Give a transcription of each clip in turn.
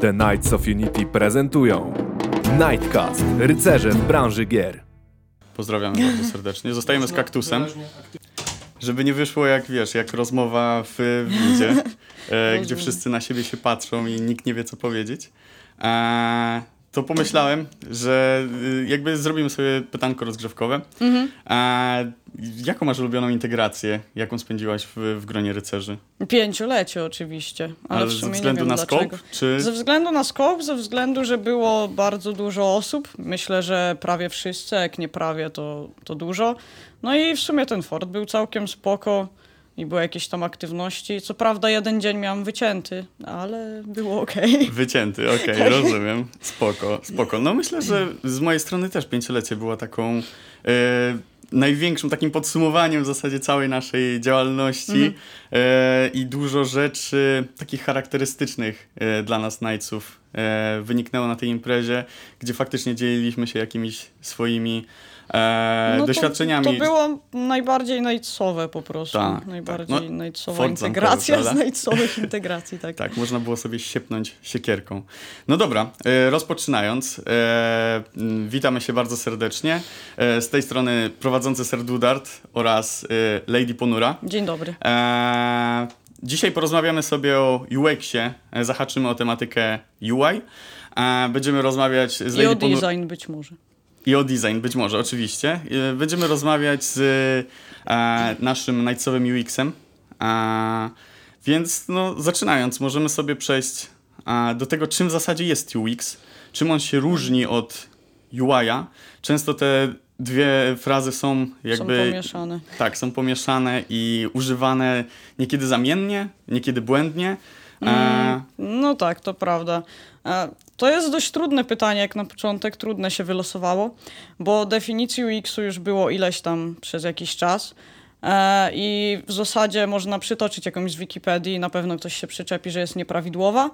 The Knights of Unity prezentują Nightcast, rycerze w branży gier. Pozdrawiamy bardzo serdecznie. Zostajemy z kaktusem. Żeby nie wyszło jak wiesz, jak rozmowa w widzie, e, gdzie wszyscy na siebie się patrzą i nikt nie wie co powiedzieć. E, to pomyślałem, że y, jakby zrobimy sobie pytanko rozgrzewkowe. E, jaką masz ulubioną integrację, jaką spędziłaś w, w gronie rycerzy? Pięciolecie oczywiście, ale, Ale w ze sumie względu nie wiem na dlaczego. scope, czy- Ze względu na scope, ze względu, że było bardzo dużo osób. Myślę, że prawie wszyscy, jak nie prawie, to, to dużo. No i w sumie ten fort był całkiem spoko i były jakieś tam aktywności. Co prawda jeden dzień miałam wycięty, ale było okej. Wycięty, okej, rozumiem. Spoko, spoko. No myślę, że z mojej strony też pięciolecie było taką e, największym takim podsumowaniem w zasadzie całej naszej działalności e, i dużo rzeczy takich charakterystycznych e, dla nas Knightsów wyniknęło na tej imprezie, gdzie faktycznie dzieliliśmy się jakimiś swoimi e, No to- doświadczeniami. To, było najbardziej najcowe po prostu. Tak, tak. najbardziej No, najcowa integracja z najcowych integracji, tak. Tak, można było sobie siepnąć siekierką. No dobra, e, rozpoczynając, e, witamy się bardzo serdecznie. E, z tej strony prowadzący Serdudart oraz e, Lady Ponura. Dzień dobry. E, dzisiaj porozmawiamy sobie o UX-ie, zahaczymy o tematykę UI. Będziemy rozmawiać z I Lady o design być może. I o design, być może, oczywiście. E, Będziemy rozmawiać z e, naszym Knightsowym UX-em. E, więc no, zaczynając, możemy sobie przejść e, do tego, czym w zasadzie jest UX, czym on się różni od UI-a. Często te dwie frazy są jakby... Są pomieszane. Tak, są pomieszane i używane niekiedy zamiennie, niekiedy błędnie. E, No tak, to prawda. To jest dość trudne pytanie, jak na początek trudne się wylosowało, bo definicji UX-u już było ileś tam przez jakiś czas. E, I w zasadzie można przytoczyć jakąś z Wikipedii, na pewno ktoś się przyczepi, że jest nieprawidłowa.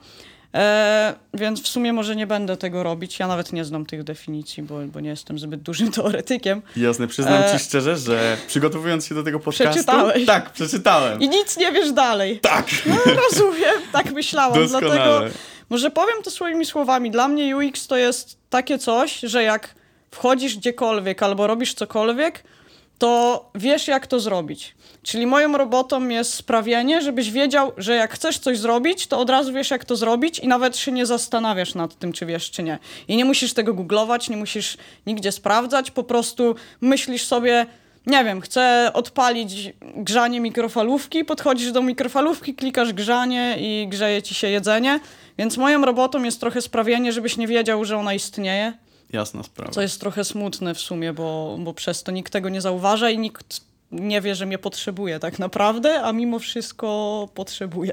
E, więc w sumie może nie będę tego robić. Ja nawet nie znam tych definicji, bo, bo nie jestem zbyt dużym teoretykiem. jasne, przyznam E, ci szczerze, że przygotowując się do tego podcastu... Przeczytałeś. Tak, przeczytałem. I nic nie wiesz dalej. Tak! No rozumiem, tak myślałam. Doskonale. Dlatego może powiem to swoimi słowami. Dla mnie UX to jest takie coś, że jak wchodzisz gdziekolwiek albo robisz cokolwiek, to wiesz jak to zrobić. Czyli moją robotą jest sprawienie, żebyś wiedział, że jak chcesz coś zrobić, to od razu wiesz jak to zrobić i nawet się nie zastanawiasz nad tym, czy wiesz, czy nie. I nie musisz tego googlować, nie musisz nigdzie sprawdzać, po prostu myślisz sobie, nie wiem, chcę odpalić grzanie mikrofalówki, podchodzisz do mikrofalówki, klikasz grzanie i grzeje ci się jedzenie. Więc moją robotą jest trochę sprawienie, żebyś nie wiedział, że ona istnieje, Jasna sprawa. co jest trochę smutne w sumie, bo, bo przez to nikt tego nie zauważa i nikt nie wie, że mnie potrzebuje tak naprawdę, a mimo wszystko potrzebuje.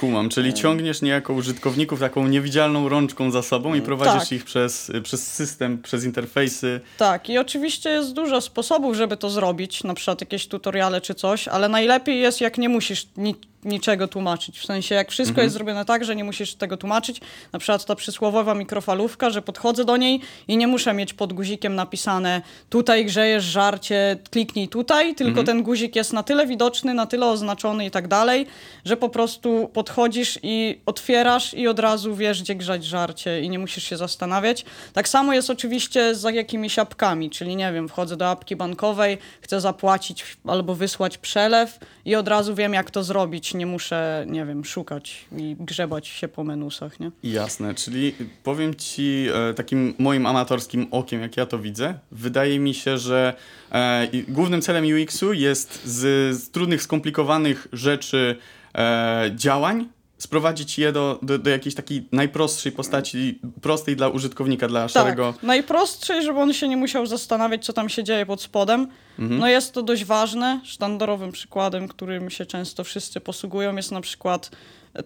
Kumam, czyli ciągniesz niejako użytkowników taką niewidzialną rączką za sobą i prowadzisz tak. ich przez, przez system, przez interfejsy. Tak, i oczywiście jest dużo sposobów, żeby to zrobić, na przykład jakieś tutoriale czy coś, ale najlepiej jest, jak nie musisz ni niczego tłumaczyć. W sensie, jak wszystko jest zrobione tak, że nie musisz tego tłumaczyć, na przykład ta przysłowiowa mikrofalówka, że podchodzę do niej i nie muszę mieć pod guzikiem napisane tutaj grzejesz żarcie, kliknij tutaj, tylko ten guzik jest na tyle widoczny, na tyle oznaczony i tak dalej, że po prostu podchodzisz i otwierasz i od razu wiesz, gdzie grzać żarcie i nie musisz się zastanawiać. Tak samo jest oczywiście z jakimiś apkami, czyli nie wiem, wchodzę do apki bankowej, chcę zapłacić albo wysłać przelew i od razu wiem, jak to zrobić. Nie muszę, nie wiem, szukać i grzebać się po menusach, nie? Jasne, czyli powiem ci e, takim moim amatorskim okiem, jak ja to widzę, wydaje mi się, że e, głównym celem UX-u jest z, z trudnych, skomplikowanych rzeczy e, działań sprowadzić je do, do, do jakiejś takiej najprostszej postaci, prostej dla użytkownika, dla szarego... Tak, najprostszej, żeby on się nie musiał zastanawiać, co tam się dzieje pod spodem. No jest to dość ważne. Sztandarowym przykładem, którym się często wszyscy posługują, jest na przykład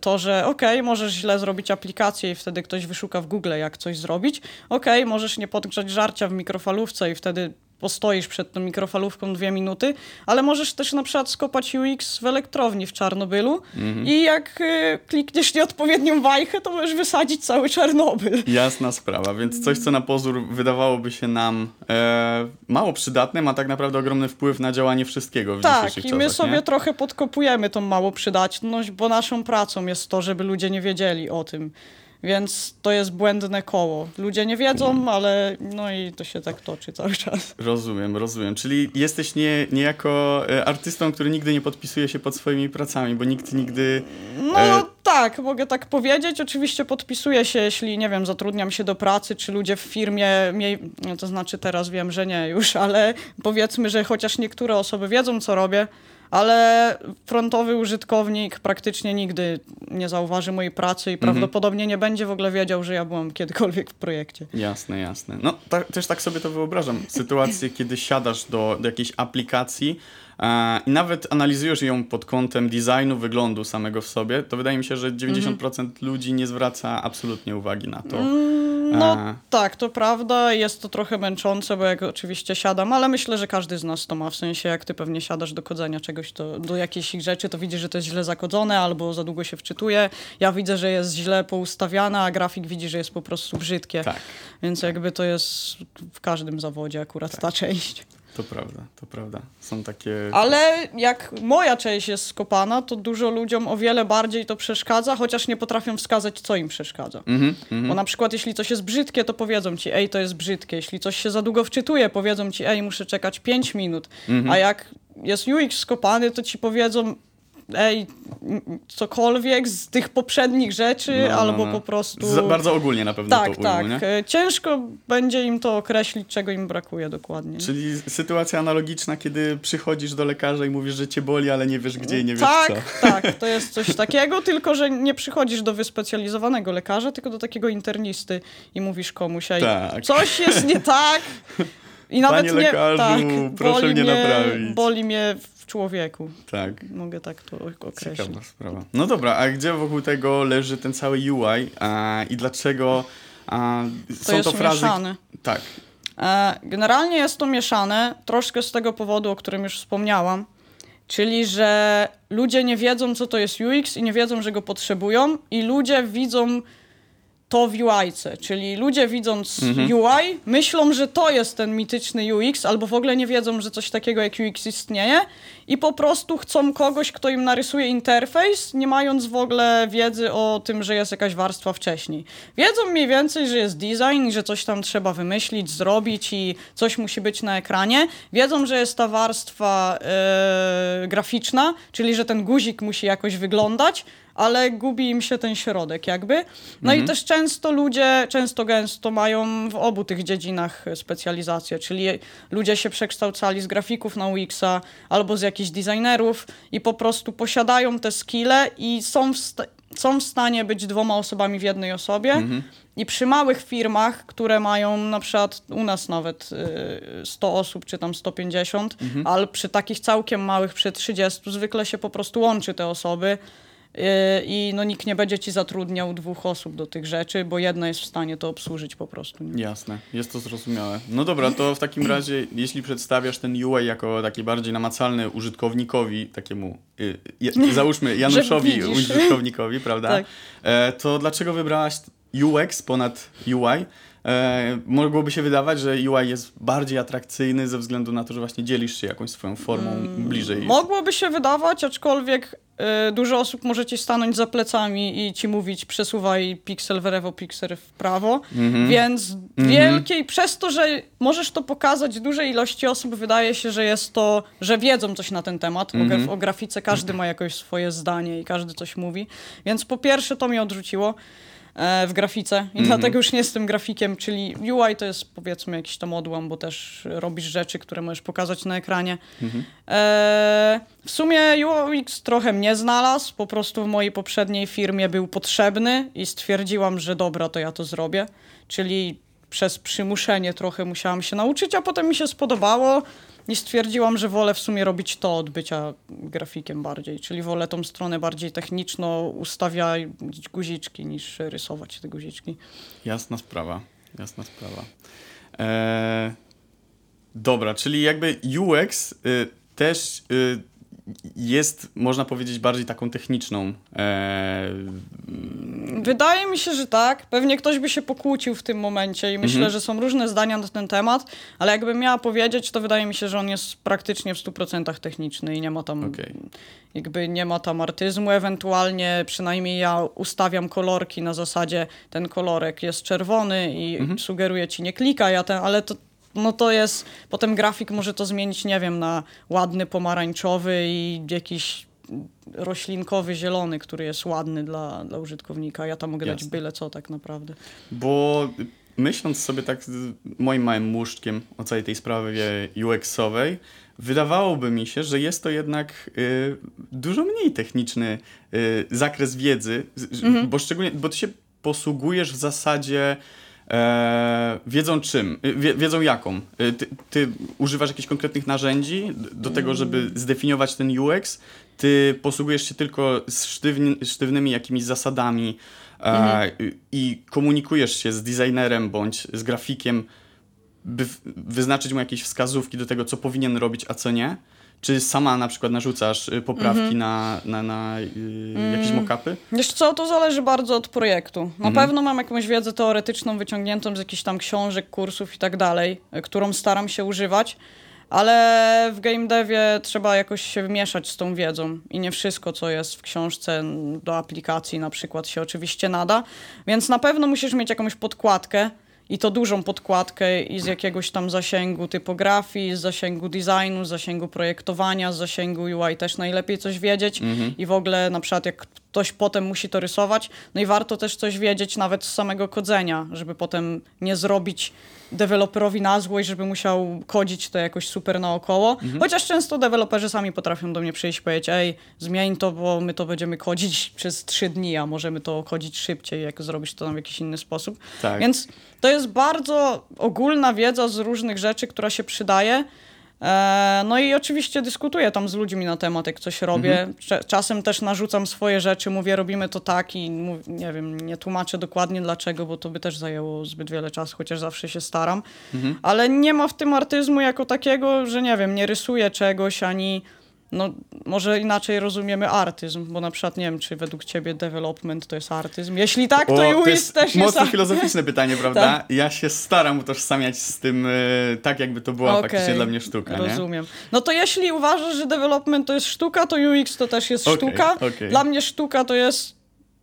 to, że okej, możesz źle zrobić aplikację i wtedy ktoś wyszuka w Google, jak coś zrobić. Okej, możesz nie podgrzać żarcia w mikrofalówce i wtedy postoisz przed tą mikrofalówką dwie minuty, ale możesz też na przykład skopać UX w elektrowni w Czarnobylu i jak y, klikniesz nieodpowiednią wajchę, to możesz wysadzić cały Czarnobyl. Jasna sprawa, więc coś, co na pozór wydawałoby się nam e, mało przydatne, ma tak naprawdę ogromny wpływ na działanie wszystkiego w Tak, dzisiejszych i my czasach, sobie nie? trochę podkopujemy tą mało przydatność, bo naszą pracą jest to, żeby ludzie nie wiedzieli o tym. Więc to jest błędne koło. Ludzie nie wiedzą, ale no i to się tak toczy cały czas. Rozumiem, rozumiem. Czyli jesteś nie, niejako e, artystą, który nigdy nie podpisuje się pod swoimi pracami, bo nikt nigdy... No E, tak, mogę tak powiedzieć. Oczywiście podpisuję się, jeśli, nie wiem, zatrudniam się do pracy, czy ludzie w firmie, mie- no to znaczy teraz wiem, że nie już, ale powiedzmy, że chociaż niektóre osoby wiedzą, co robię, ale frontowy użytkownik praktycznie nigdy nie zauważy mojej pracy i prawdopodobnie nie będzie w ogóle wiedział, że ja byłam kiedykolwiek w projekcie. Jasne, jasne. No ta, też tak sobie to wyobrażam. Sytuację, kiedy siadasz do, do jakiejś aplikacji i nawet analizujesz ją pod kątem designu, wyglądu samego w sobie, to wydaje mi się, że 90% ludzi nie zwraca absolutnie uwagi na to. No E, tak, to prawda. Jest to trochę męczące, bo jak oczywiście siadam, ale myślę, że każdy z nas to ma. W sensie, jak ty pewnie siadasz do kodzenia czegoś, to do jakiejś rzeczy, to widzisz, że to jest źle zakodzone albo za długo się wczytuje. Ja widzę, że jest źle poustawiane, a grafik widzi, że jest po prostu brzydkie. tak, Więc jakby to jest w każdym zawodzie akurat ta część. To prawda, to prawda. Są takie... Ale jak moja część jest skopana, to dużo ludziom o wiele bardziej to przeszkadza, chociaż nie potrafią wskazać, co im przeszkadza. Mhm, mhm. Bo na przykład jeśli coś jest brzydkie, to powiedzą ci, ej, to jest brzydkie. Jeśli coś się za długo wczytuje, powiedzą ci, ej, muszę czekać 5 minut. Mhm. A jak jest UX skopany, to ci powiedzą, ej, cokolwiek z tych poprzednich rzeczy, No, no, albo no. po prostu... Z, bardzo ogólnie na pewno tak, to tak. Ciężko będzie im to określić, czego im brakuje dokładnie. Czyli sytuacja analogiczna, kiedy przychodzisz do lekarza i mówisz, że cię boli, ale nie wiesz gdzie i nie wiesz tak, co. tak, to jest coś takiego, tylko że nie przychodzisz do wyspecjalizowanego lekarza, tylko do takiego internisty i mówisz komuś, ej, Tak. coś jest nie tak. I nawet Panie nie, lekarzu, tak, proszę boli mnie naprawić. Boli mnie człowieku. Tak. Mogę tak to określić. Ciekawa sprawa. No dobra, a gdzie wokół tego leży ten cały UI a, i dlaczego a, To są to frazy... mieszane. Tak. E, Generalnie jest to mieszane, troszkę z tego powodu, o którym już wspomniałam, czyli że ludzie nie wiedzą, co to jest UX i nie wiedzą, że go potrzebują, i ludzie widzą to w UI-ce, czyli ludzie widząc UI myślą, że to jest ten mityczny UX, albo w ogóle nie wiedzą, że coś takiego jak UX istnieje i po prostu chcą kogoś, kto im narysuje interfejs, nie mając w ogóle wiedzy o tym, że jest jakaś warstwa wcześniej. Wiedzą mniej więcej, że jest design i że coś tam trzeba wymyślić, zrobić i coś musi być na ekranie. Wiedzą, że jest ta warstwa e, graficzna, czyli że ten guzik musi jakoś wyglądać, ale gubi im się ten środek jakby. No i też często ludzie, często gęsto mają w obu tych dziedzinach specjalizację, czyli ludzie się przekształcali z grafików na UX-a albo z jakichś designerów i po prostu posiadają te skille i są w, są w stanie być dwoma osobami w jednej osobie. I przy małych firmach, które mają na przykład u nas nawet y, 100 osób, czy tam 150, ale przy takich całkiem małych, przy 30, zwykle się po prostu łączy te osoby y, i no, nikt nie będzie ci zatrudniał dwóch osób do tych rzeczy, bo jedna jest w stanie to obsłużyć po prostu. Nie? Jasne, jest to zrozumiałe. No dobra, to w takim razie, jeśli przedstawiasz ten UI jako taki bardziej namacalny użytkownikowi, takiemu, y, y, załóżmy Januszowi użytkownikowi, prawda? Tak. E, to dlaczego wybrałaś UX ponad UI? E, mogłoby się wydawać, że UI jest bardziej atrakcyjny ze względu na to, że właśnie dzielisz się jakąś swoją formą Mm, bliżej. Mogłoby się wydawać, aczkolwiek y, dużo osób może ci stanąć za plecami i ci mówić przesuwaj piksel w lewo, piksel w prawo, Mhm. więc wielkiej, przez to, że możesz to pokazać dużej ilości osób, wydaje się, że jest to, że wiedzą coś na ten temat. Mhm. graf- o grafice każdy ma jakoś swoje zdanie i każdy coś mówi, więc po pierwsze to mnie odrzuciło w grafice i Mhm. dlatego już nie jestem grafikiem, czyli UI to jest powiedzmy jakiś tam odłam, bo też robisz rzeczy, które możesz pokazać na ekranie. Mhm. E, w sumie UX trochę mnie znalazł, po prostu w mojej poprzedniej firmie był potrzebny i stwierdziłam, że dobra, to ja to zrobię. Czyli przez przymuszenie trochę musiałam się nauczyć, a potem mi się spodobało i stwierdziłam, że wolę w sumie robić to od bycia grafikiem bardziej, czyli wolę tą stronę bardziej techniczną, ustawiać guziczki niż rysować te guziczki. Jasna sprawa, jasna sprawa. E, dobra, czyli jakby UX y, też y, jest, można powiedzieć, bardziej taką techniczną. E, Wydaje mi się, że tak. Pewnie ktoś by się pokłócił w tym momencie i myślę, Mhm. że są różne zdania na ten temat, ale jakbym miała powiedzieć, to wydaje mi się, że on jest praktycznie w 100% techniczny i nie ma tam Okej. jakby nie ma tam artyzmu, ewentualnie przynajmniej ja ustawiam kolorki na zasadzie ten kolorek jest czerwony i Mhm. sugeruje ci nie klikaj, a ten, ale to no to jest, potem grafik może to zmienić, nie wiem, na ładny pomarańczowy i jakiś roślinkowy zielony, który jest ładny dla, dla użytkownika. Ja tam mogę dać Jasne. byle co tak naprawdę. Bo myśląc sobie tak z moim małym muszczkiem o całej tej sprawie UX-owej, wydawałoby mi się, że jest to jednak y, dużo mniej techniczny y, zakres wiedzy, Mhm. bo szczególnie, bo ty się posługujesz w zasadzie wiedzą czym, wie, wiedzą jaką. Y, Ty, ty używasz jakichś konkretnych narzędzi do tego, żeby zdefiniować ten UX, ty posługujesz się tylko z sztywni, sztywnymi jakimiś zasadami, e, i komunikujesz się z designerem bądź z grafikiem, by wyznaczyć mu jakieś wskazówki do tego, co powinien robić, a co nie? Czy sama na przykład narzucasz y, poprawki na, na, na y, jakieś mock-upy? Wiesz co, to zależy bardzo od projektu. Na pewno mam jakąś wiedzę teoretyczną wyciągniętą z jakichś tam książek, kursów i tak dalej, y, którą staram się używać, ale w game devie trzeba jakoś się mieszać z tą wiedzą i nie wszystko, co jest w książce do aplikacji na przykład się oczywiście nada, więc na pewno musisz mieć jakąś podkładkę, i to dużą podkładkę i z jakiegoś tam zasięgu typografii, z zasięgu designu, z zasięgu projektowania, z zasięgu UI też najlepiej coś wiedzieć. I w ogóle na przykład jak ktoś potem musi to rysować, no i warto też coś wiedzieć nawet z samego kodzenia, żeby potem nie zrobić deweloperowi na złość, żeby musiał kodzić to jakoś super naokoło. Chociaż często deweloperzy sami potrafią do mnie przyjść i powiedzieć, ej, zmień to, bo my to będziemy kodzić przez trzy dni, a możemy to kodzić szybciej, jak zrobić to w jakiś inny sposób. Tak. Więc to jest bardzo ogólna wiedza z różnych rzeczy, która się przydaje. E, No i oczywiście dyskutuję tam z ludźmi na temat, jak coś robię. Cze- Czasem też narzucam swoje rzeczy, mówię, robimy to tak i nie wiem, nie tłumaczę dokładnie dlaczego, bo to by też zajęło zbyt wiele czasu, chociaż zawsze się staram. Ale nie ma w tym artyzmu jako takiego, że nie wiem, nie rysuję czegoś ani. No, może inaczej rozumiemy artyzm, bo na przykład nie wiem, czy według ciebie development to jest artyzm. Jeśli tak, to, O, UX jest też jest mocno artyzm. filozoficzne pytanie, prawda? Ja się staram utożsamiać z tym e, tak, jakby to była faktycznie Okej, dla mnie sztuka, nie? Rozumiem. No to jeśli uważasz, że development to jest sztuka, to UX to też jest Okej, sztuka. okej. Dla mnie sztuka to jest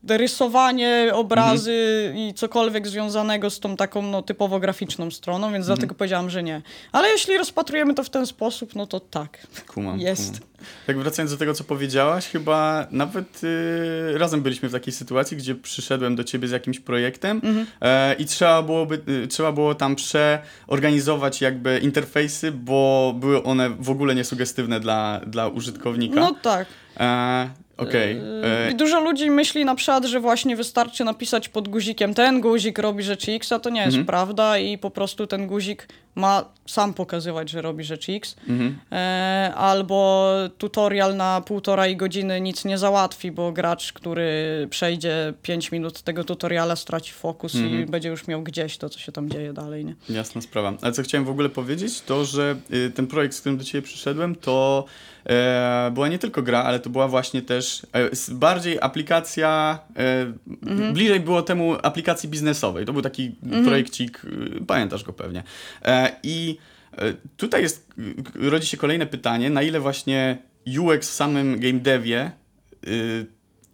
rysowanie, obrazy Mhm. i cokolwiek związanego z tą taką no, typowo graficzną stroną, więc Mhm. dlatego powiedziałam, że nie. Ale jeśli rozpatrujemy to w ten sposób, no to tak. Kumam, Jest. Kumam. Tak wracając do tego, co powiedziałaś, chyba nawet y, razem byliśmy w takiej sytuacji, gdzie przyszedłem do ciebie z jakimś projektem Mhm. e, i trzeba, byłoby, y, trzeba było tam przeorganizować jakby interfejsy, bo były one w ogóle niesugestywne dla, dla użytkownika. No tak. E, Okej. I E, dużo ludzi myśli na przykład, że właśnie wystarczy napisać pod guzikiem ten guzik robi rzecz X, a to nie jest Mhm. prawda i po prostu ten guzik ma sam pokazywać, że robi rzecz X. mhm. E, albo tutorial na półtorej godziny nic nie załatwi, bo gracz, który przejdzie 5 minut tego tutoriala, straci fokus i Mhm. będzie już miał gdzieś to, co się tam dzieje dalej. Nie? Jasna sprawa. Ale co chciałem w ogóle powiedzieć, to że y, ten projekt, z którym do Ciebie przyszedłem, to e, była nie tylko gra, ale to była właśnie też e, bardziej aplikacja, e, bliżej było temu aplikacji biznesowej. To był taki projekcik, y, pamiętasz go pewnie. E, I e, tutaj jest, y, rodzi się kolejne pytanie, na ile właśnie UX w samym game devie y,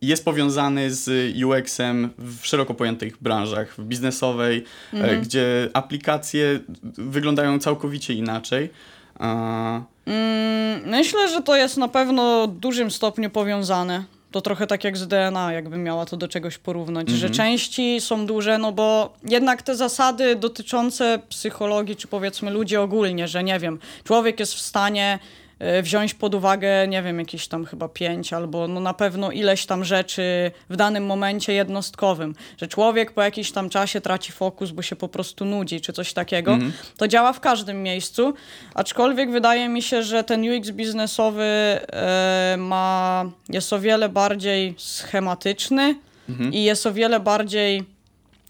jest powiązany z UX-em w szeroko pojętych branżach, w biznesowej, e, gdzie aplikacje wyglądają całkowicie inaczej. Mm, myślę, że to jest na pewno w dużym stopniu powiązane. To trochę tak jak z DNA, jakbym miała to do czegoś porównać, że części są duże, no bo jednak te zasady dotyczące psychologii, czy powiedzmy ludzi ogólnie, że nie wiem, człowiek jest w stanie wziąć pod uwagę, nie wiem, jakieś tam chyba pięć albo no na pewno ileś tam rzeczy w danym momencie jednostkowym, że człowiek po jakimś tam czasie traci fokus, bo się po prostu nudzi, czy coś takiego. To działa w każdym miejscu, aczkolwiek wydaje mi się, że ten UX biznesowy e, ma, jest o wiele bardziej schematyczny i jest o wiele bardziej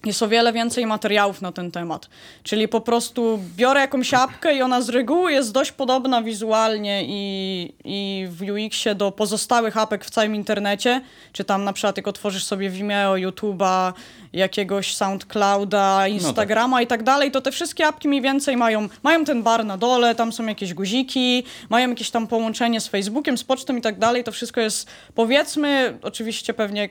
jest o wiele więcej materiałów na ten temat. Czyli po prostu biorę jakąś apkę i ona z reguły jest dość podobna wizualnie i, i w UX-ie do pozostałych apek w całym internecie. Czy tam na przykład jak otworzysz sobie Vimeo, YouTube'a, jakiegoś SoundClouda, Instagrama i tak dalej, to te wszystkie apki mniej więcej mają, mają ten bar na dole, tam są jakieś guziki, mają jakieś tam połączenie z Facebookiem, z pocztą i tak dalej. To wszystko jest, powiedzmy, oczywiście pewnie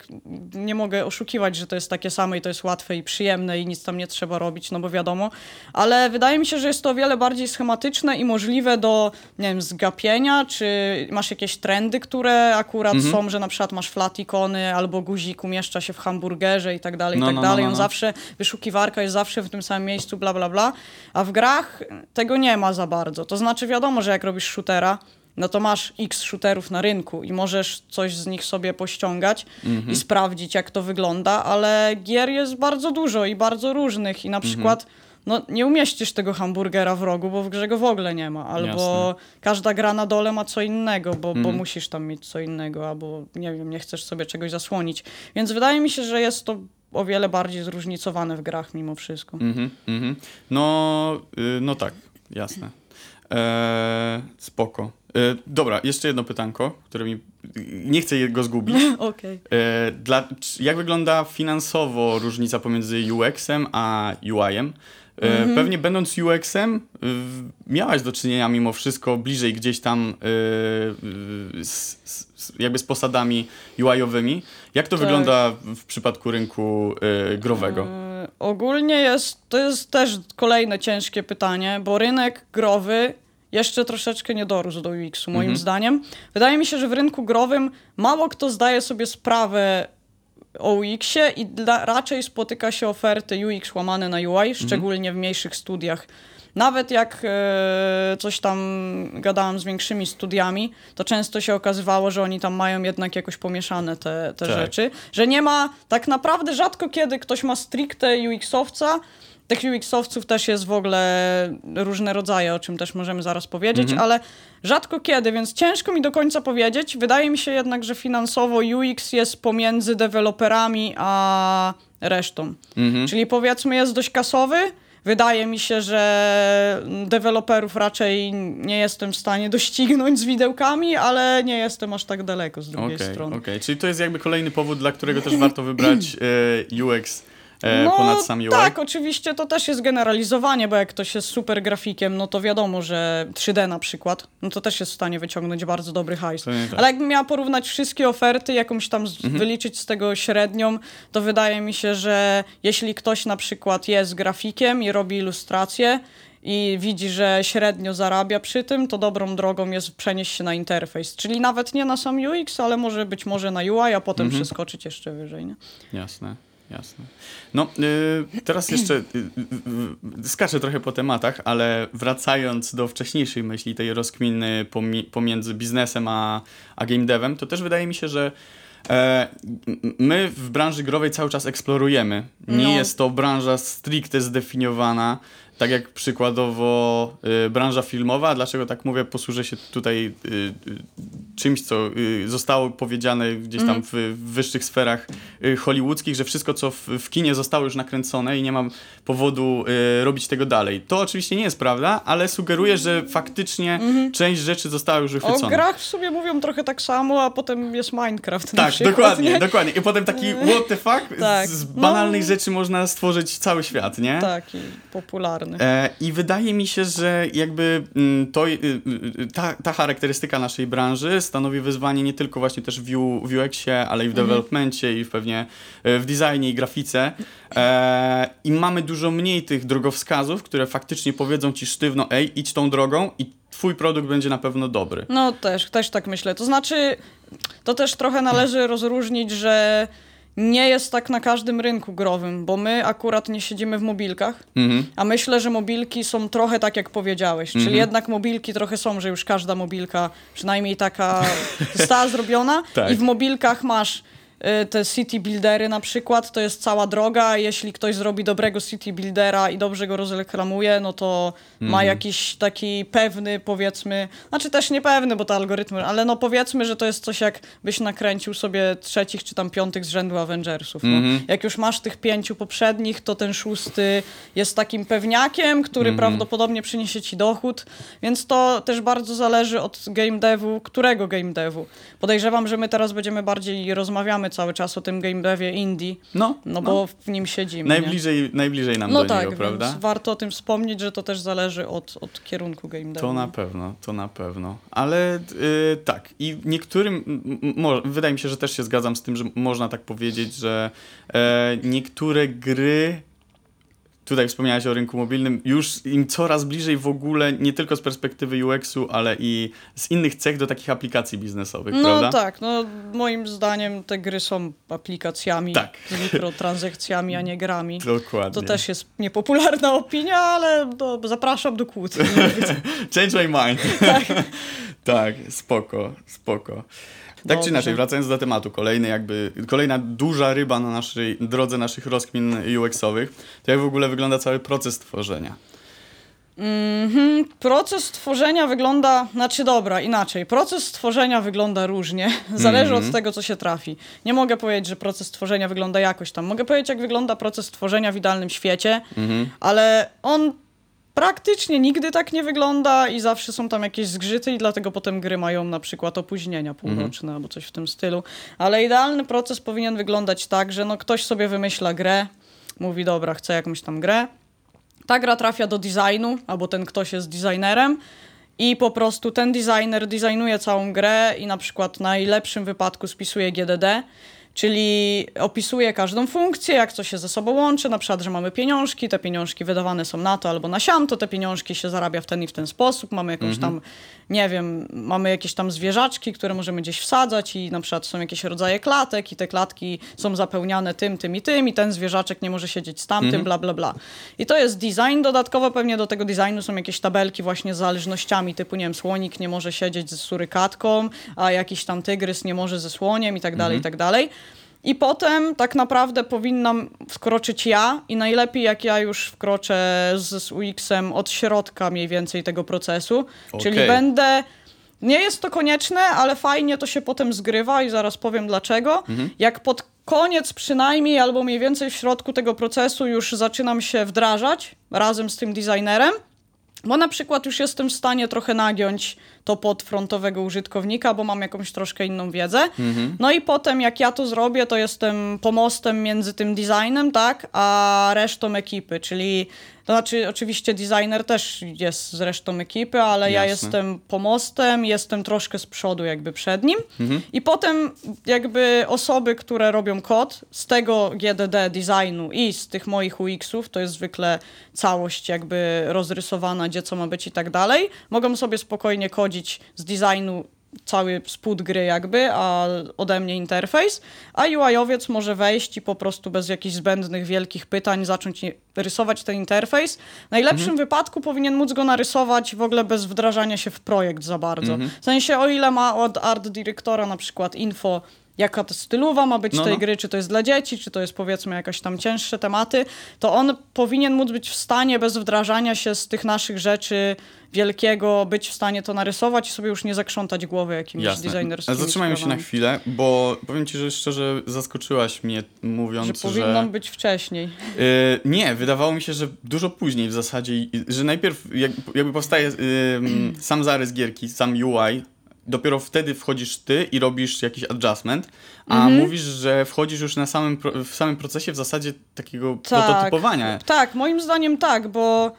nie mogę oszukiwać, że to jest takie same i to jest łatwe i przyjemne i nic tam nie trzeba robić, no bo wiadomo, ale wydaje mi się, że jest to o wiele bardziej schematyczne i możliwe do, nie wiem, zgapienia, czy masz jakieś trendy, które akurat są, że na przykład masz flat ikony albo guzik umieszcza się w hamburgerze i tak dalej, No, i tak no, no, dalej. no, On no. zawsze, wyszukiwarka jest zawsze w tym samym miejscu, bla, bla, bla. A w grach tego nie ma za bardzo. To znaczy wiadomo, że jak robisz shootera, no to masz x shooterów na rynku i możesz coś z nich sobie pościągać i sprawdzić, jak to wygląda, ale gier jest bardzo dużo i bardzo różnych i na przykład no, nie umieścisz tego hamburgera w rogu, bo w grze go w ogóle nie ma, albo każda gra na dole ma co innego, bo, bo musisz tam mieć co innego, albo nie wiem, nie chcesz sobie czegoś zasłonić. Więc wydaje mi się, że jest to o wiele bardziej zróżnicowane w grach mimo wszystko. Mhm, mhm. No, y, no tak, jasne. E, spoko. E, dobra, jeszcze jedno pytanko, które mi. Nie chcę go zgubić. Okej. E, dla, jak wygląda finansowo różnica pomiędzy UX-em a UI-em? E, Mhm. Pewnie będąc UX-em, miałaś do czynienia mimo wszystko bliżej gdzieś tam y, z, z, jakby z posadami UI-owymi. Jak to Tak. wygląda w przypadku rynku y, growego? E, Ogólnie jest, to jest też kolejne ciężkie pytanie, bo rynek growy jeszcze troszeczkę nie dorósł do UX-u, moim Mhm. zdaniem. Wydaje mi się, że w rynku growym mało kto zdaje sobie sprawę o UX-ie i dla, raczej spotyka się oferty UX łamane na UI, Mhm. szczególnie w mniejszych studiach. Nawet jak e, coś tam gadałam z większymi studiami, to często się okazywało, że oni tam mają jednak jakoś pomieszane te, te Tak. rzeczy. Że nie ma, tak naprawdę rzadko kiedy ktoś ma stricte UX-owca, tych UX-owców też jest w ogóle różne rodzaje, o czym też możemy zaraz powiedzieć, ale rzadko kiedy, więc ciężko mi do końca powiedzieć. Wydaje mi się jednak, że finansowo UX jest pomiędzy deweloperami a resztą. Mhm. Czyli powiedzmy jest dość kasowy. Wydaje mi się, że deweloperów raczej nie jestem w stanie doścignąć z widełkami, ale nie jestem aż tak daleko z drugiej Okej, strony. okej. Czyli to jest jakby kolejny powód, dla którego też warto wybrać e, UX e, No ponad sam UI. tak, oczywiście to też jest generalizowanie, bo jak ktoś jest super grafikiem, no to wiadomo, że 3D na przykład, no to też jest w stanie wyciągnąć bardzo dobry hajs. Tak. Ale jakbym miała porównać wszystkie oferty, jakąś tam Mhm. wyliczyć z tego średnią, to wydaje mi się, że jeśli ktoś na przykład jest grafikiem i robi ilustrację, i widzi, że średnio zarabia przy tym, to dobrą drogą jest przenieść się na interfejs. Czyli nawet nie na sam UX, ale może być może na UI, a potem Mhm. przeskoczyć jeszcze wyżej. Nie? Jasne, jasne. No, y, teraz jeszcze y, y, y, skaczę trochę po tematach, ale wracając do wcześniejszej myśli, tej rozkminy pomie- pomiędzy biznesem a, a game devem, to też wydaje mi się, że e, my w branży growej cały czas eksplorujemy. Nie No. jest to branża stricte zdefiniowana, tak jak przykładowo y, branża filmowa. Dlaczego tak mówię? Posłużę się tutaj y, y, czymś, co y, zostało powiedziane gdzieś tam Mhm. w, w wyższych sferach y, hollywoodzkich, że wszystko, co w, w kinie zostało już nakręcone i nie mam powodu y, robić tego dalej. To oczywiście nie jest prawda, ale sugeruję, że faktycznie część rzeczy została już Mhm. O wychwycona. grach w sobie mówią trochę tak samo, a potem jest Minecraft Tak, przykład, dokładnie, nie? dokładnie. I potem taki what the fuck, Tak. z, z No. rzeczy można stworzyć cały świat, nie? Taki popularny. E, I wydaje mi się, że jakby mm, to, y, y, ta, ta charakterystyka naszej branży stanowi wyzwanie nie tylko właśnie też w, U, w UX-ie, ale i w developmencie i w pewnie e, w designie i grafice. E, I mamy dużo mniej tych drogowskazów, które faktycznie powiedzą ci sztywno, ej, idź tą drogą i twój produkt będzie na pewno dobry. No też, też tak myślę. To znaczy, to też trochę należy rozróżnić, że nie jest tak na każdym rynku growym, bo my akurat nie siedzimy w mobilkach, Mhm. a myślę, że mobilki są trochę tak, jak powiedziałeś. Czyli jednak mobilki trochę są, że już każda mobilka, przynajmniej taka została zrobiona Tak. i w mobilkach masz te city buildery na przykład, to jest cała droga. Jeśli ktoś zrobi dobrego city buildera i dobrze go rozreklamuje, no to ma jakiś taki pewny, powiedzmy, znaczy też niepewny, bo to algorytmy, ale no powiedzmy, że to jest coś jak byś nakręcił sobie trzecich czy tam piątych z rzędu Avengersów. No. Jak już masz tych pięciu poprzednich, to ten szósty jest takim pewniakiem, który prawdopodobnie przyniesie ci dochód, więc to też bardzo zależy od game devu, którego game devu. Podejrzewam, że my teraz będziemy bardziej rozmawiamy cały czas o tym game devie indie, No, no bo w nim siedzimy. nie? Najbliżej, najbliżej nam No do tak, niego, prawda? warto o tym wspomnieć, że to też zależy od, od kierunku game devu. To na pewno, to na pewno. Ale y, tak, i niektórym, wydaje mi się, że też się zgadzam z tym, że można tak powiedzieć, że e, niektóre gry, tutaj wspomniałeś o rynku mobilnym, już im coraz bliżej w ogóle, nie tylko z perspektywy UX-u, ale i z innych cech do takich aplikacji biznesowych, No prawda? tak, no moim zdaniem te gry są aplikacjami Tak. z mikrotransakcjami, a nie grami. Dokładnie. To też jest niepopularna opinia, ale no, zapraszam do kłótni. Change my mind. tak. tak, spoko, spoko. Tak Dobrze. czy inaczej, wracając do tematu, kolejny jakby, kolejna duża ryba na naszej drodze naszych rozkmin UX-owych, to jak w ogóle wygląda cały proces tworzenia. Mhm. Proces tworzenia wygląda, znaczy dobra, inaczej. Proces tworzenia wygląda różnie, zależy Mhm. od tego, co się trafi. Nie mogę powiedzieć, że proces tworzenia wygląda jakoś tam. Mogę powiedzieć, jak wygląda proces tworzenia w idealnym świecie, Mhm. ale on praktycznie nigdy tak nie wygląda i zawsze są tam jakieś zgrzyty i dlatego potem gry mają na przykład opóźnienia półroczne albo coś w tym stylu. Ale idealny proces powinien wyglądać tak, że no ktoś sobie wymyśla grę, mówi dobra, chcę jakąś tam grę, ta gra trafia do designu, albo ten ktoś jest designerem i po prostu ten designer designuje całą grę i na przykład w najlepszym wypadku spisuje GDD, czyli opisuje każdą funkcję, jak to się ze sobą łączy, na przykład, że mamy pieniążki, te pieniążki wydawane są na to albo na siamto, te pieniążki się zarabia w ten i w ten sposób, mamy jakąś tam, nie wiem, mamy jakieś tam zwierzaczki, które możemy gdzieś wsadzać i na przykład są jakieś rodzaje klatek i te klatki są zapełniane tym, tym i tym i ten zwierzaczek nie może siedzieć z tamtym, bla, bla, bla. I to jest design, dodatkowo pewnie do tego designu są jakieś tabelki właśnie z zależnościami, typu, nie wiem, słonik nie może siedzieć z surykatką, a jakiś tam tygrys nie może ze słoniem i tak dalej, i tak dalej. I potem tak naprawdę powinnam wkroczyć ja i najlepiej jak ja już wkroczę z, z UX-em od środka mniej więcej tego procesu, czyli Okej. będę nie jest to konieczne, ale fajnie to się potem zgrywa i zaraz powiem dlaczego. Jak pod koniec przynajmniej, albo mniej więcej w środku tego procesu już zaczynam się wdrażać razem z tym designerem, bo na przykład już jestem w stanie trochę nagiąć to pod frontowego użytkownika, bo mam jakąś troszkę inną wiedzę. No i potem jak ja to zrobię, to jestem pomostem między tym designem, tak, a resztą ekipy, czyli to znaczy oczywiście designer też jest z resztą ekipy, ale ja Jasne. jestem pomostem, jestem troszkę z przodu jakby przed nim i potem jakby osoby, które robią kod z tego GDD designu i z tych moich UX-ów, to jest zwykle całość jakby rozrysowana, gdzie co ma być i tak dalej, mogą sobie spokojnie kodzić z designu cały spód gry jakby, a ode mnie interfejs, a UI-owiec może wejść i po prostu bez jakichś zbędnych wielkich pytań zacząć rysować ten interfejs. W najlepszym wypadku powinien móc go narysować w ogóle bez wdrażania się w projekt za bardzo. W sensie o ile ma od art dyrektora na przykład info jaka to stylowa ma być No, tej no. gry, czy to jest dla dzieci, czy to jest powiedzmy jakaś tam cięższe tematy, to on powinien móc być w stanie bez wdrażania się z tych naszych rzeczy wielkiego, być w stanie to narysować i sobie już nie zakrzątać głowy jakimś Jasne. designerskimi Zatrzymajmy się na sprawami. chwilę, bo powiem ci, że szczerze zaskoczyłaś mnie mówiąc, Że że... powinnam być wcześniej. Y, nie, wydawało mi się, że dużo później w zasadzie, że najpierw jak, jakby powstaje y, mm, sam zarys gierki, sam UI, dopiero wtedy wchodzisz ty i robisz jakiś adjustment, a Mhm. mówisz, że wchodzisz już na samym, w samym procesie w zasadzie takiego Tak. prototypowania. Tak, moim zdaniem tak, bo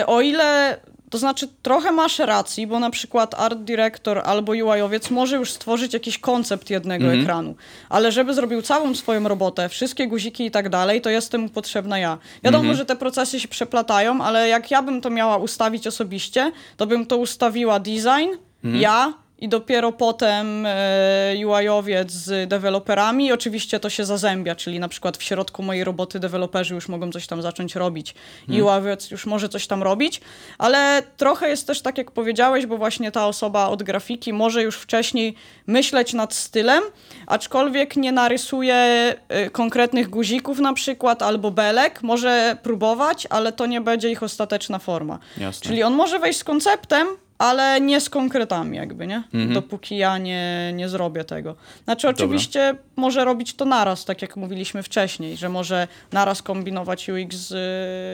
y, o ile, to znaczy trochę masz racji, bo na przykład art director albo UI-owiec może już stworzyć jakiś koncept jednego Mhm. ekranu, ale żeby zrobił całą swoją robotę, wszystkie guziki i tak dalej, to jestem mu potrzebna ja. Wiadomo, Mhm. że te procesy się przeplatają, ale jak ja bym to miała ustawić osobiście, to bym to ustawiła design, Mhm. ja i dopiero potem e, UI-owiec z deweloperami. Oczywiście to się zazębia, czyli na przykład w środku mojej roboty deweloperzy już mogą coś tam zacząć robić i UI-owiec już może coś tam robić, ale trochę jest też tak, jak powiedziałeś, bo właśnie ta osoba od grafiki może już wcześniej myśleć nad stylem, aczkolwiek nie narysuje e, konkretnych guzików na przykład albo belek, może próbować, ale to nie będzie ich ostateczna forma. Jasne. Czyli on może wejść z konceptem, ale nie z konkretami jakby, nie? Dopóki ja nie, nie zrobię tego. Znaczy oczywiście może robić to naraz, tak jak mówiliśmy wcześniej, że może naraz kombinować UX z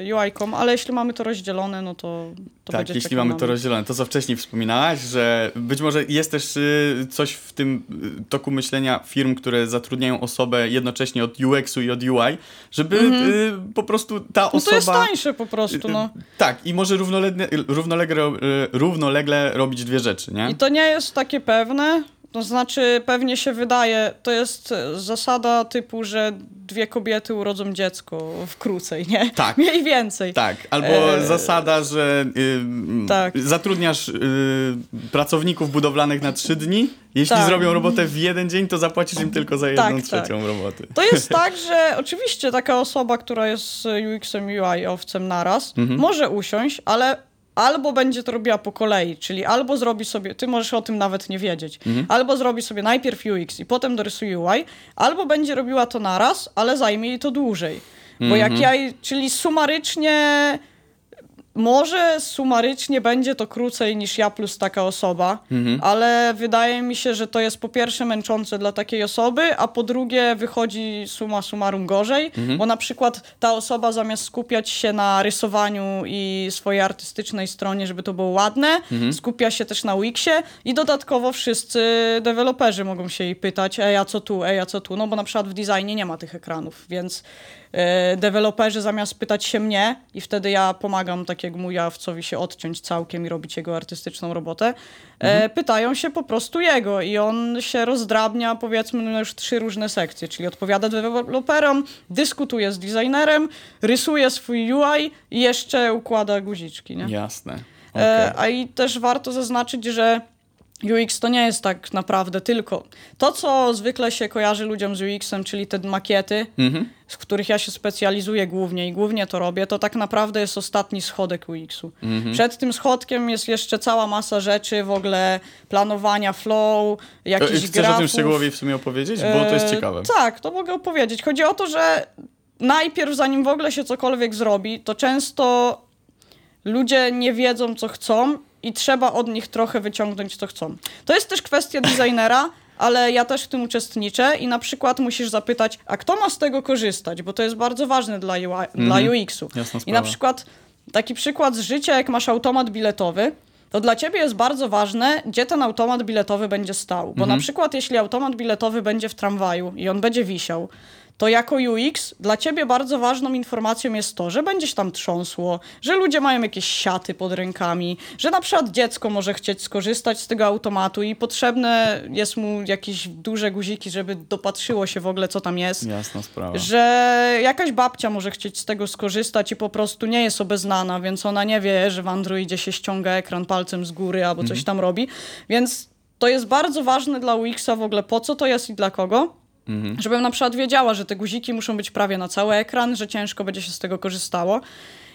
y, UI-ką, ale jeśli mamy to rozdzielone, no to tak, jeśli mamy to rozdzielone. To, co wcześniej wspominałaś, że być może jest też y, coś w tym y, toku myślenia firm, które zatrudniają osobę jednocześnie od UX-u i od UI, żeby y, po prostu ta. No osoba... to jest tańsze po prostu, no. Tak, i może równolegle, równolegle, równolegle robić dwie rzeczy, nie? I to nie jest takie pewne. To znaczy, pewnie się wydaje, to jest e, zasada typu, że dwie kobiety urodzą dziecko w krócej, nie? Tak. Mniej więcej. Tak, albo E, zasada, że y, tak. zatrudniasz y, pracowników budowlanych na trzy dni. Jeśli Tak. zrobią robotę w jeden dzień, to zapłacisz im tylko za jedną Tak, trzecią roboty. To jest tak, że oczywiście taka osoba, która jest UX-em, UI-owcem naraz, Mhm. może usiąść, ale albo będzie to robiła po kolei, czyli albo zrobi sobie, ty możesz o tym nawet nie wiedzieć, Mhm. albo zrobi sobie najpierw UX i potem dorysuje UI, albo będzie robiła to naraz, ale zajmie jej to dłużej. Bo Mhm. jak ja, czyli sumarycznie może sumarycznie będzie to krócej niż ja plus taka osoba, Mhm. ale wydaje mi się, że to jest po pierwsze męczące dla takiej osoby, a po drugie wychodzi suma summarum gorzej, Mhm. bo na przykład ta osoba zamiast skupiać się na rysowaniu i swojej artystycznej stronie, żeby to było ładne, Mhm. skupia się też na Wixie i dodatkowo wszyscy deweloperzy mogą się jej pytać, ej, a co tu, ej, a co tu, no bo na przykład w designie nie ma tych ekranów, więc deweloperzy zamiast pytać się mnie i wtedy ja pomagam takiemu jawcowi się odciąć całkiem i robić jego artystyczną robotę, e, pytają się po prostu jego i on się rozdrabnia powiedzmy na już trzy różne sekcje, czyli odpowiada deweloperom, dyskutuje z designerem, rysuje swój UI i jeszcze układa guziczki, nie? Jasne. E, Okej. a i też warto zaznaczyć, że UX to nie jest tak naprawdę tylko to, co zwykle się kojarzy ludziom z UX-em, czyli te makiety, Mhm. z których ja się specjalizuję głównie i głównie to robię, to tak naprawdę jest ostatni schodek UX-u. Mhm. Przed tym schodkiem jest jeszcze cała masa rzeczy, w ogóle planowania flow, E, jakichś Chcesz grafów. o tym szczegółowiej w sumie opowiedzieć? Bo to jest E, ciekawe. Tak, to mogę opowiedzieć. Chodzi o to, że najpierw, zanim w ogóle się cokolwiek zrobi, to często ludzie nie wiedzą, co chcą i trzeba od nich trochę wyciągnąć, co chcą. To jest też kwestia designera, ale ja też w tym uczestniczę i na przykład musisz zapytać, a kto ma z tego korzystać, bo to jest bardzo ważne dla, UI, dla UX-u. Mhm. Jasna I na przykład taki przykład z życia, jak masz automat biletowy, to dla ciebie jest bardzo ważne, gdzie ten automat biletowy będzie stał. Bo Mhm. na przykład, jeśli automat biletowy będzie w tramwaju i on będzie wisiał, to jako UX dla ciebie bardzo ważną informacją jest to, że będzie się tam trząsło, że ludzie mają jakieś siaty pod rękami, że na przykład dziecko może chcieć skorzystać z tego automatu i potrzebne jest mu jakieś duże guziki, żeby dopatrzyło się w ogóle, co tam jest Jasna sprawa. że jakaś babcia może chcieć z tego skorzystać i po prostu nie jest obeznana, więc ona nie wie, że w Androidzie się ściąga ekran palcem z góry albo coś tam robi. Więc to jest bardzo ważne dla UX-a w ogóle, po co to jest i dla kogo. Żebym na przykład wiedziała, że te guziki muszą być prawie na cały ekran, że ciężko będzie się z tego korzystało.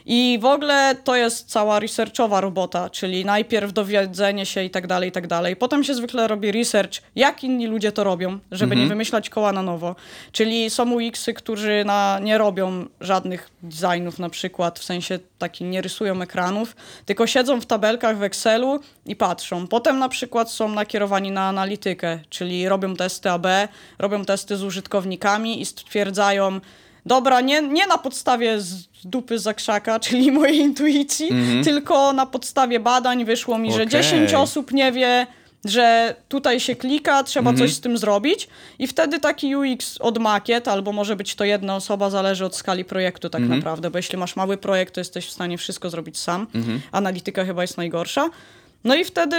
I w ogóle to jest cała researchowa robota, czyli najpierw dowiedzenie się i tak dalej, i tak dalej. Potem się zwykle robi research, jak inni ludzie to robią, żeby nie wymyślać koła na nowo. Czyli są UX-y, którzy na, nie robią żadnych designów na przykład, w sensie taki nie rysują ekranów, tylko siedzą w tabelkach w Excelu i patrzą. Potem na przykład są nakierowani na analitykę, czyli robią testy AB, robią testy z użytkownikami i stwierdzają, Dobra, nie, nie na podstawie z dupy za krzaka, czyli mojej intuicji, tylko na podstawie badań wyszło mi, że Mhm. Okej. 10 osób nie wie, że tutaj się klika, trzeba Mhm. coś z tym zrobić i wtedy taki UX od makiet, albo może być to jedna osoba, zależy od skali projektu tak Mhm. naprawdę, bo jeśli masz mały projekt, to jesteś w stanie wszystko zrobić sam. Mhm. Analityka chyba jest najgorsza. No i wtedy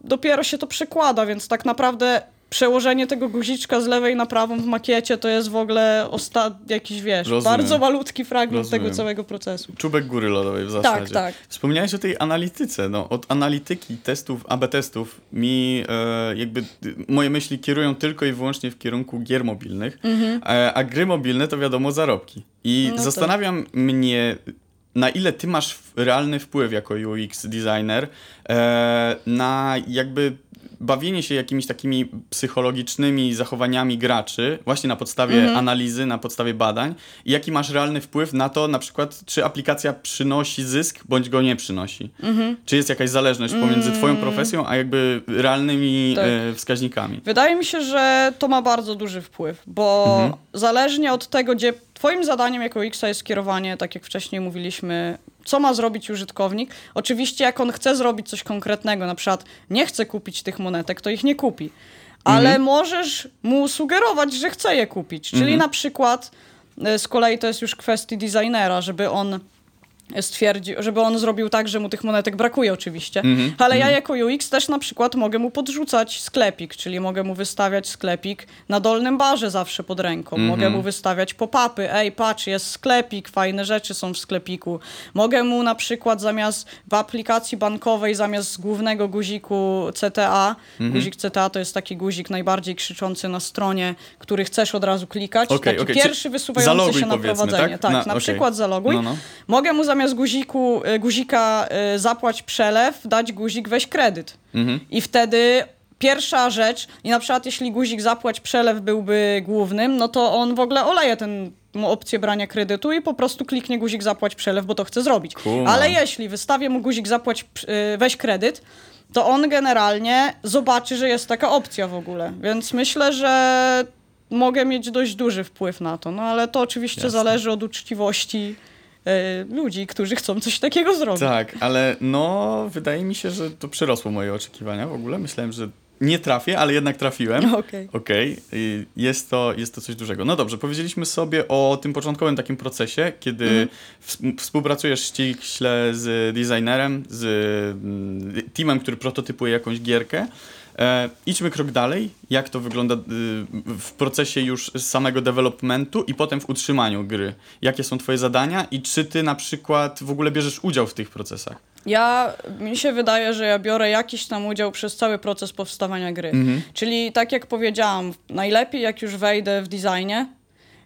dopiero się to przekłada, więc tak naprawdę przełożenie tego guziczka z lewej na prawą w makiecie to jest w ogóle osta- jakiś, wiesz, Rozumiem. bardzo malutki fragment Rozumiem. tego całego procesu. Czubek góry lodowej w zasadzie. tak. Wspomniałeś o tej analityce. No, od analityki testów, AB testów mi e, jakby moje myśli kierują tylko i wyłącznie w kierunku gier mobilnych, e, a gry mobilne to wiadomo zarobki. I Mhm. No tak. zastanawiam mnie, na ile ty masz realny wpływ jako UX designer e, na jakby bawienie się jakimiś takimi psychologicznymi zachowaniami graczy, właśnie na podstawie Mhm. analizy, na podstawie badań, i jaki masz realny wpływ na to, na przykład, czy aplikacja przynosi zysk, bądź go nie przynosi. Mhm. Czy jest jakaś zależność pomiędzy twoją profesją, a jakby realnymi Tak. e, wskaźnikami. Wydaje mi się, że to ma bardzo duży wpływ, bo Mhm. zależnie od tego, gdzie twoim zadaniem jako X jest kierowanie, tak jak wcześniej mówiliśmy, co ma zrobić użytkownik. Oczywiście jak on chce zrobić coś konkretnego, na przykład nie chce kupić tych monetek, to ich nie kupi. Ale Mhm. możesz mu sugerować, że chce je kupić. Czyli Mhm. na przykład y, z kolei to jest już kwestii designera, żeby on stwierdził, żeby on zrobił tak, że mu tych monetek brakuje oczywiście, Mhm, ale ja jako UX też na przykład mogę mu podrzucać sklepik, czyli mogę mu wystawiać sklepik na dolnym barze zawsze pod ręką, Mhm. mogę mu wystawiać pop-upy, ej patrz jest sklepik, fajne rzeczy są w sklepiku, mogę mu na przykład zamiast w aplikacji bankowej zamiast głównego guziku CTA, Mhm. guzik CTA to jest taki guzik najbardziej krzyczący na stronie, który chcesz od razu klikać, Okej, taki okej, pierwszy wysuwający zaloguj się na prowadzenie. tak? Tak, Na- na, okej. przykład zaloguj. No, no. Mogę mu zamiast guziku, y, guzika y, zapłać przelew, dać guzik weź kredyt. Mhm. I wtedy pierwsza rzecz, i na przykład jeśli guzik zapłać przelew byłby głównym, no to on w ogóle oleje ten mu opcję brania kredytu i po prostu kliknie guzik zapłać przelew, bo to chce zrobić. Kumam. Ale jeśli wystawię mu guzik zapłać y, weź kredyt, to on generalnie zobaczy, że jest taka opcja w ogóle. Więc myślę, że mogę mieć dość duży wpływ na to. No ale to oczywiście Jasne. zależy od uczciwości y, ludzi, którzy chcą coś takiego zrobić. Tak, ale no, wydaje mi się, że to przerosło moje oczekiwania w ogóle. Myślałem, że nie trafię, ale jednak trafiłem. Okej. Okej, y, jest, to, jest to coś dużego. No dobrze, powiedzieliśmy sobie o tym początkowym takim procesie, kiedy Mhm. ws- współpracujesz ściśle z designerem, z mm, teamem, który prototypuje jakąś gierkę. E, idźmy krok dalej. Jak to wygląda y, w procesie już samego developmentu i potem w utrzymaniu gry? Jakie są twoje zadania i czy ty na przykład w ogóle bierzesz udział w tych procesach? Ja, mi się wydaje, że ja biorę jakiś tam udział przez cały proces powstawania gry. Czyli tak jak powiedziałam, najlepiej jak już wejdę w designie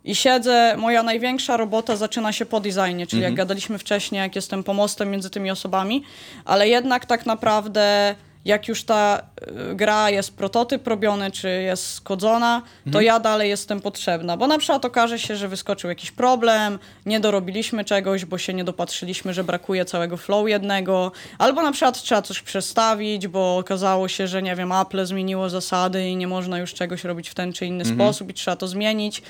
i siedzę, moja największa robota zaczyna się po designie, czyli jak gadaliśmy wcześniej, jak jestem pomostem między tymi osobami, ale jednak tak naprawdę jak już ta y, gra jest prototyp robiony, czy jest skodzona, to ja dalej jestem potrzebna, bo na przykład okaże się, że wyskoczył jakiś problem, nie dorobiliśmy czegoś, bo się nie dopatrzyliśmy, że brakuje całego flow jednego, albo na przykład trzeba coś przestawić, bo okazało się, że nie wiem, Apple zmieniło zasady i nie można już czegoś robić w ten czy inny sposób i trzeba to zmienić.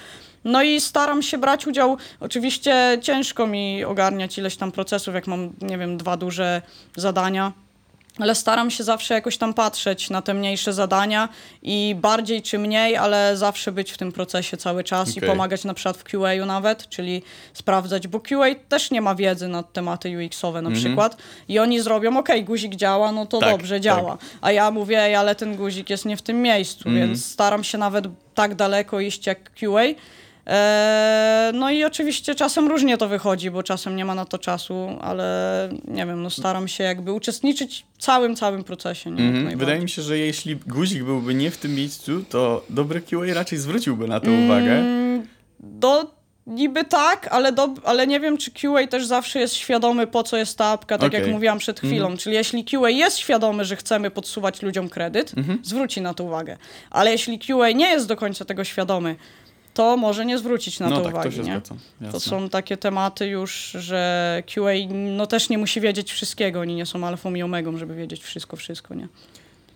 No i staram się brać udział. Oczywiście ciężko mi ogarniać ileś tam procesów, jak mam, nie wiem, dwa duże zadania. Ale staram się zawsze jakoś tam patrzeć na te mniejsze zadania i bardziej czy mniej, ale zawsze być w tym procesie cały czas i Okej. pomagać na przykład w QA nawet, czyli sprawdzać, bo QA też nie ma wiedzy na tematy UX-owe na przykład i oni zrobią, ok, guzik działa, no to Tak, dobrze, tak. działa. A ja mówię, "Ej, ale ten guzik jest nie w tym miejscu, więc staram się nawet tak daleko iść jak QA. Eee, no i oczywiście czasem różnie to wychodzi, bo czasem nie ma na to czasu, ale nie wiem, no staram się jakby uczestniczyć w całym, całym procesie. Nie? Jak Mhm. najbardziej. Wydaje mi się, że jeśli guzik byłby nie w tym miejscu, to dobry QA raczej zwróciłby na to uwagę. Mm, Do, niby tak, ale, do, ale nie wiem, czy QA też zawsze jest świadomy, po co jest ta apka, tak jak Okej. mówiłam przed chwilą. Czyli jeśli QA jest świadomy, że chcemy podsuwać ludziom kredyt, Mhm. zwróci na to uwagę. Ale jeśli QA nie jest do końca tego świadomy, to może nie zwrócić na no to tak, uwagi. to się nie? zgadzam. To są takie tematy już, że QA no, też nie musi wiedzieć wszystkiego. Oni nie są alfą i omegą, żeby wiedzieć wszystko, wszystko, nie?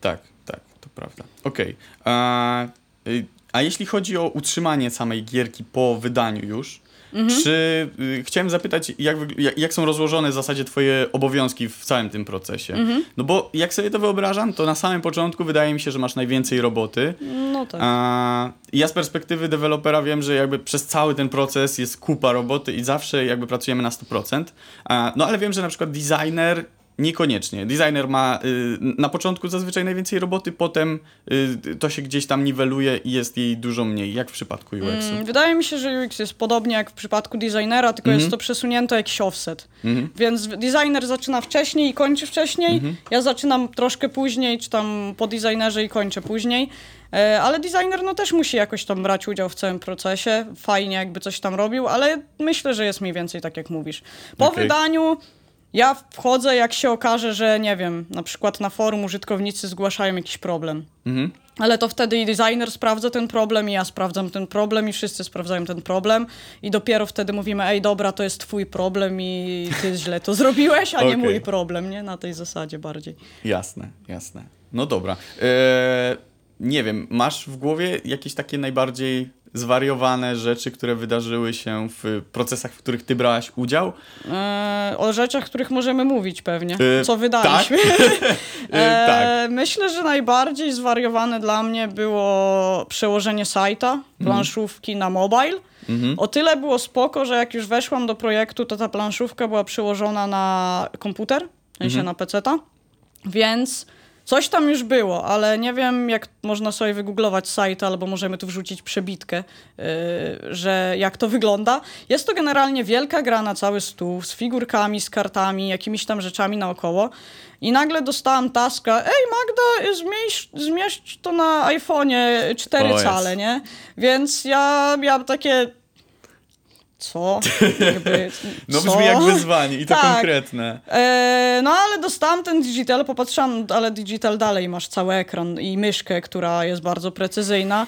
Tak, tak, to prawda. Okej. A, y, A jeśli chodzi o utrzymanie samej gierki po wydaniu już, Mhm. czy y, chciałem zapytać, jak, jak, jak są rozłożone w zasadzie twoje obowiązki w całym tym procesie? Mhm. No bo jak sobie to wyobrażam, to na samym początku wydaje mi się, że masz najwięcej roboty. No tak. A, ja z perspektywy dewelopera wiem, że jakby przez cały ten proces jest kupa roboty i zawsze jakby pracujemy na 100%. A, no ale wiem, że na przykład designer Niekoniecznie. Designer ma y, na początku zazwyczaj najwięcej roboty, potem y, to się gdzieś tam niweluje i jest jej dużo mniej, jak w przypadku UX-u. Mm, Wydaje mi się, że UX jest podobnie jak w przypadku designera, tylko Mhm. jest to przesunięte jakiś offset. Więc designer zaczyna wcześniej i kończy wcześniej. Mhm. Ja zaczynam troszkę później, czy tam po designerze i kończę później. E, Ale designer no też musi jakoś tam brać udział w całym procesie. Fajnie jakby coś tam robił, ale myślę, że jest mniej więcej tak jak mówisz. Po Okej. wydaniu ja wchodzę, jak się okaże, że nie wiem, na przykład na forum użytkownicy zgłaszają jakiś problem. Mhm. Ale to wtedy i designer sprawdza ten problem, i ja sprawdzam ten problem, i wszyscy sprawdzają ten problem. I dopiero wtedy mówimy, ej, dobra, to jest twój problem i ty źle to zrobiłeś, a nie Okej. mój problem, nie? Na tej zasadzie bardziej. Jasne, jasne. No dobra. E, nie wiem, masz w głowie jakieś takie najbardziej zwariowane rzeczy, które wydarzyły się w procesach, w których ty brałaś udział? E, o rzeczach, których możemy mówić pewnie, E, co wydaliśmy. E, tak. Myślę, że najbardziej zwariowane dla mnie było przełożenie sajta, planszówki na mobile. O tyle było spoko, że jak już weszłam do projektu, to ta planszówka była przełożona na komputer, w sensie na PC-ta, więc coś tam już było, ale nie wiem, jak można sobie wygooglować sajt, albo możemy tu wrzucić przebitkę, yy, że jak to wygląda. Jest to generalnie wielka gra na cały stół, z figurkami, z kartami, jakimiś tam rzeczami naokoło. I nagle dostałam taska, ej Magda, zmieść, zmieść to na iPhone'ie 4 O, cale, nie? Więc ja miałam takie... Co? Jakby, No co? brzmi jak wyzwanie i to Tak. konkretne. E, no ale dostałam ten digital, popatrzyłam, ale digital dalej masz cały ekran i myszkę, która jest bardzo precyzyjna.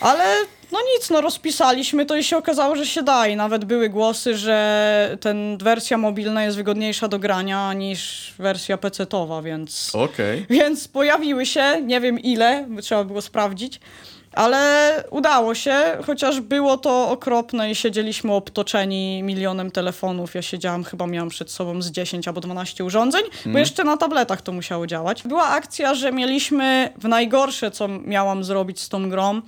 Ale no nic, no rozpisaliśmy to i się okazało, że się da. I nawet były głosy, że ten wersja mobilna jest wygodniejsza do grania niż wersja PC-towa, więc... Okej. Więc pojawiły się, nie wiem ile, trzeba było sprawdzić, ale udało się, chociaż było to okropne i siedzieliśmy obtoczeni milionem telefonów. Ja siedziałam, chyba miałam przed sobą z 10 albo 12 urządzeń, bo jeszcze na tabletach to musiało działać. Była akcja, że mieliśmy w najgorsze, co miałam zrobić z tą grą,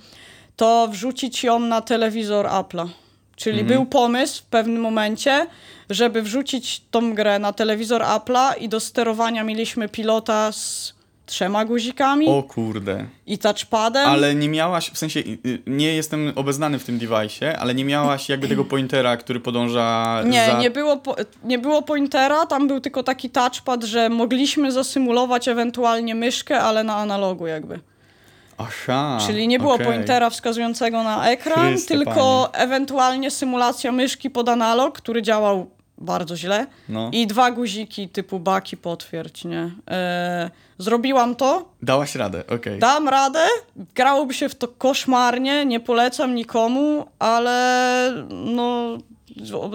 to wrzucić ją na telewizor Apple'a. Czyli był pomysł w pewnym momencie, żeby wrzucić tą grę na telewizor Apple'a i do sterowania mieliśmy pilota z trzema guzikami O kurde. i touchpadem. Ale nie miałaś, w sensie y, y, nie jestem obeznany w tym device'ie, ale nie miałaś jakby tego pointera, który podąża Nie, za... nie, było po, nie było pointera, tam był tylko taki touchpad, że mogliśmy zasymulować ewentualnie myszkę, ale na analogu jakby. Aha, Czyli nie było okej. pointera wskazującego na ekran, Chryste, tylko ewentualnie symulacja myszki pod analog, który działał bardzo źle. No. I dwa guziki typu baki potwierdź, nie? E, zrobiłam to, Dałaś radę, okej. dam radę, grałoby się w to koszmarnie, nie polecam nikomu, ale no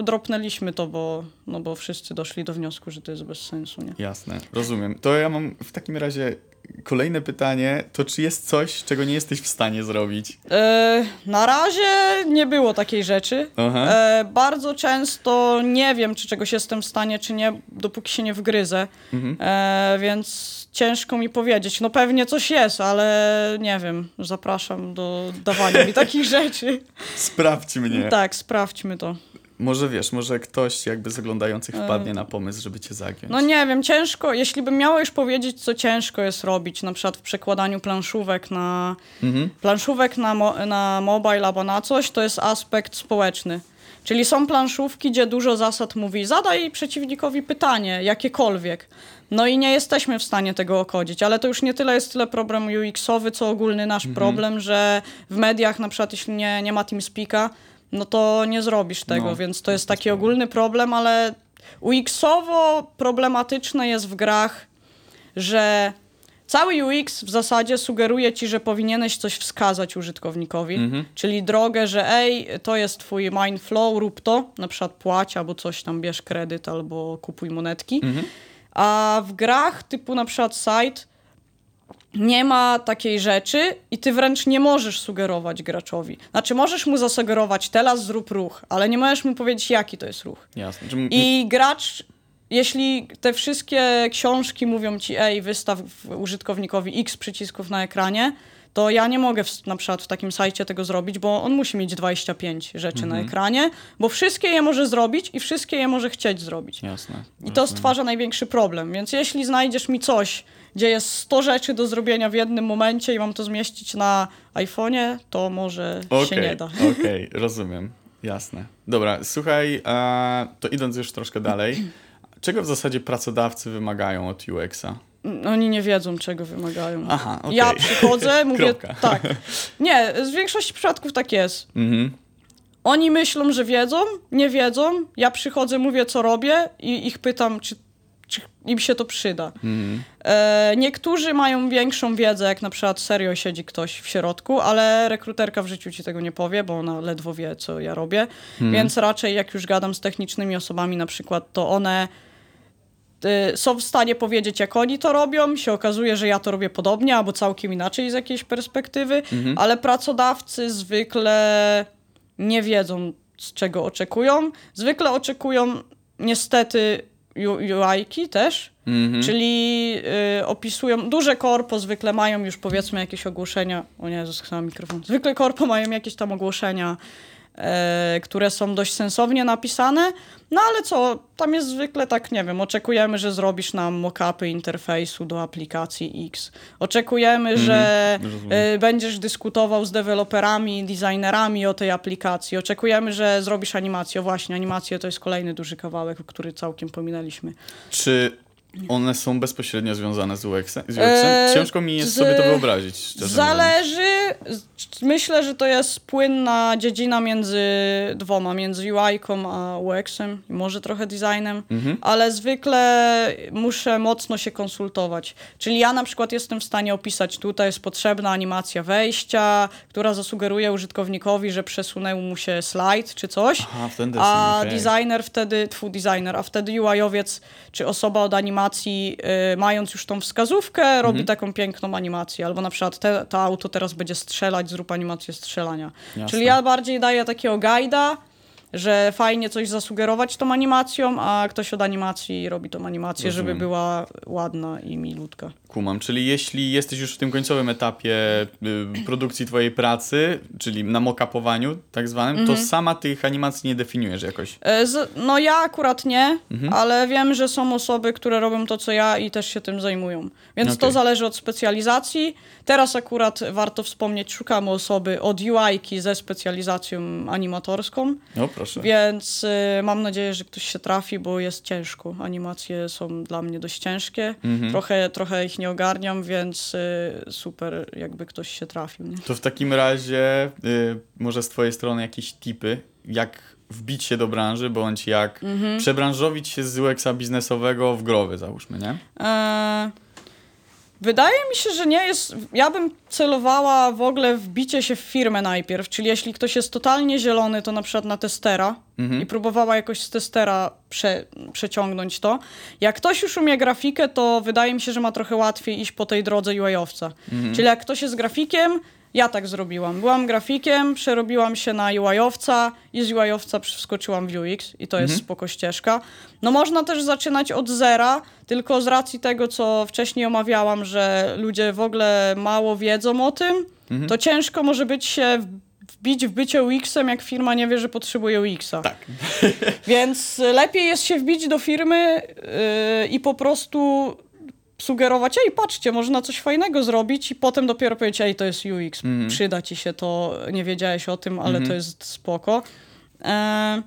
dropnęliśmy to, bo, no bo wszyscy doszli do wniosku, że to jest bez sensu, nie? Jasne, rozumiem. To ja mam w takim razie kolejne pytanie, to czy jest coś, czego nie jesteś w stanie zrobić? E, na razie nie było takiej rzeczy. E, bardzo często nie wiem, czy czegoś jestem w stanie, czy nie, dopóki się nie wgryzę. Mhm. E, więc ciężko mi powiedzieć. No pewnie coś jest, ale nie wiem. Zapraszam do dawania mi takich rzeczy. Sprawdź mnie. Tak, sprawdźmy to. Może wiesz, może ktoś jakby z oglądających wpadnie na pomysł, żeby cię zagiąć. No nie wiem, ciężko, jeśli bym miała już powiedzieć, co ciężko jest robić, na przykład w przekładaniu planszówek na, Mhm. planszówek na, mo- na mobile albo na coś, to jest aspekt społeczny. Czyli są planszówki, gdzie dużo zasad mówi, zadaj przeciwnikowi pytanie, jakiekolwiek. No i nie jesteśmy w stanie tego okodzić, ale to już nie tyle jest tyle problem UX-owy, co ogólny nasz problem, że w mediach na przykład jeśli nie, nie ma TeamSpeaka, no to nie zrobisz tego, No, więc to jest taki ogólny problem, ale UX-owo problematyczne jest w grach, że cały UX w zasadzie sugeruje ci, że powinieneś coś wskazać użytkownikowi, czyli drogę, że ej, to jest twój mind flow, rób to, na przykład płać albo coś tam, bierz kredyt albo kupuj monetki. A w grach typu na przykład site nie ma takiej rzeczy i ty wręcz nie możesz sugerować graczowi. Znaczy możesz mu zasugerować teraz zrób ruch, ale nie możesz mu powiedzieć jaki to jest ruch. Jasne. I gracz, jeśli te wszystkie książki mówią ci, ej, wystaw użytkownikowi X przycisków na ekranie, to ja nie mogę w, na przykład w takim sajcie tego zrobić, bo on musi mieć 25 rzeczy na ekranie, bo wszystkie je może zrobić i wszystkie je może chcieć zrobić. Jasne. I to stwarza największy problem. Więc jeśli znajdziesz mi coś, gdzie jest 100 rzeczy do zrobienia w jednym momencie i mam to zmieścić na iPhone'ie, to może się Okej, nie da. Okej, rozumiem. Jasne. Dobra, słuchaj, to idąc już troszkę dalej, czego w zasadzie pracodawcy wymagają od UX-a? Oni nie wiedzą, czego wymagają. Aha, okej. Ja przychodzę, mówię tak. Nie, z większości przypadków tak jest. Mhm. Oni myślą, że wiedzą, nie wiedzą. Ja przychodzę, mówię, co robię i ich pytam, czy, czy im się to przyda. Mhm. E, niektórzy mają większą wiedzę, jak na przykład serio siedzi ktoś w środku, ale rekruterka w życiu ci tego nie powie, bo ona ledwo wie, co ja robię. Więc raczej jak już gadam z technicznymi osobami na przykład, to one są w stanie powiedzieć, jak oni to robią. Się okazuje, że ja to robię podobnie, albo całkiem inaczej z jakiejś perspektywy, ale pracodawcy zwykle nie wiedzą, z czego oczekują. Zwykle oczekują niestety UI-ki też, czyli y, opisują, duże korpo zwykle mają już powiedzmy jakieś ogłoszenia, o nie, zaschnęłam mikrofon, zwykle korpo mają jakieś tam ogłoszenia, które są dość sensownie napisane, no ale co, tam jest zwykle tak, nie wiem, oczekujemy, że zrobisz nam mock-upy interfejsu do aplikacji X. Oczekujemy, że rozumiem. e, będziesz dyskutował z deweloperami, designerami o tej aplikacji. Oczekujemy, że zrobisz animację. Właśnie, animację to jest kolejny duży kawałek, który całkiem pominęliśmy. Czy one są bezpośrednio związane z UX-em? Z UX-em? Eee, Ciężko mi jest z- sobie to wyobrazić, mówiąc. Zależy. z- Myślę, że to jest płynna dziedzina między dwoma, między UI-ką a UX-em, może trochę designem, Mhm. ale zwykle muszę mocno się konsultować. Czyli ja na przykład jestem w stanie opisać, tutaj jest potrzebna animacja wejścia, która zasugeruje użytkownikowi, że przesunął mu się slajd czy coś. Aha, A designer wtedy, twój designer, a wtedy UI-owiec czy osoba od animacji, y, mając już tą wskazówkę, robi Mhm. taką piękną animację. Albo na przykład te, to auto teraz będzie strzelać, zrób animację strzelania. Jasne. Czyli ja bardziej daję takiego guida, że fajnie coś zasugerować tą animacją, a ktoś od animacji robi tą animację, żeby Rozumiem. była ładna i milutka. Kumam, czyli jeśli jesteś już w tym końcowym etapie y, produkcji twojej pracy, czyli na mockupowaniu tak zwanym, Mhm. to sama tych animacji nie definiujesz jakoś. E, Z, no ja akurat nie, Mhm. ale wiem, że są osoby, które robią to, co ja i też się tym zajmują. Więc to Okej. zależy od specjalizacji. Teraz akurat warto wspomnieć, szukamy osoby od UI-ki ze specjalizacją animatorską, No proszę. Więc y, mam nadzieję, że ktoś się trafi, bo jest ciężko. Animacje są dla mnie dość ciężkie. Mhm. Trochę, trochę ich nie ogarniam, więc y, super, jakby ktoś się trafił. Nie? To w takim razie y, może z twojej strony jakieś tipy, jak wbić się do branży, bądź jak Mhm. przebranżowić się z UX-a biznesowego w growy, załóżmy, nie? Eee, Wydaje mi się, że nie jest. Ja bym celowała w ogóle w bicie się w firmę najpierw, czyli jeśli ktoś jest totalnie zielony, to na przykład na testera i próbowała jakoś z testera prze, przeciągnąć to. Jak ktoś już umie grafikę, to wydaje mi się, że ma trochę łatwiej iść po tej drodze UI-owca. Czyli jak ktoś jest grafikiem, ja tak zrobiłam. Byłam grafikiem, przerobiłam się na UI-owca i z UI-owca wskoczyłam w UX i to jest spoko ścieżka. No można też zaczynać od zera, tylko z racji tego, co wcześniej omawiałam, że ludzie w ogóle mało wiedzą o tym, to ciężko może być się wbić w bycie UX-em, jak firma nie wie, że potrzebuje UX-a. Tak. Więc lepiej jest się wbić do firmy yy, i po prostu sugerować, ej, patrzcie, można coś fajnego zrobić i potem dopiero powiedzieć, ej, to jest UX, przyda ci się to, nie wiedziałeś o tym, ale to jest spoko. E,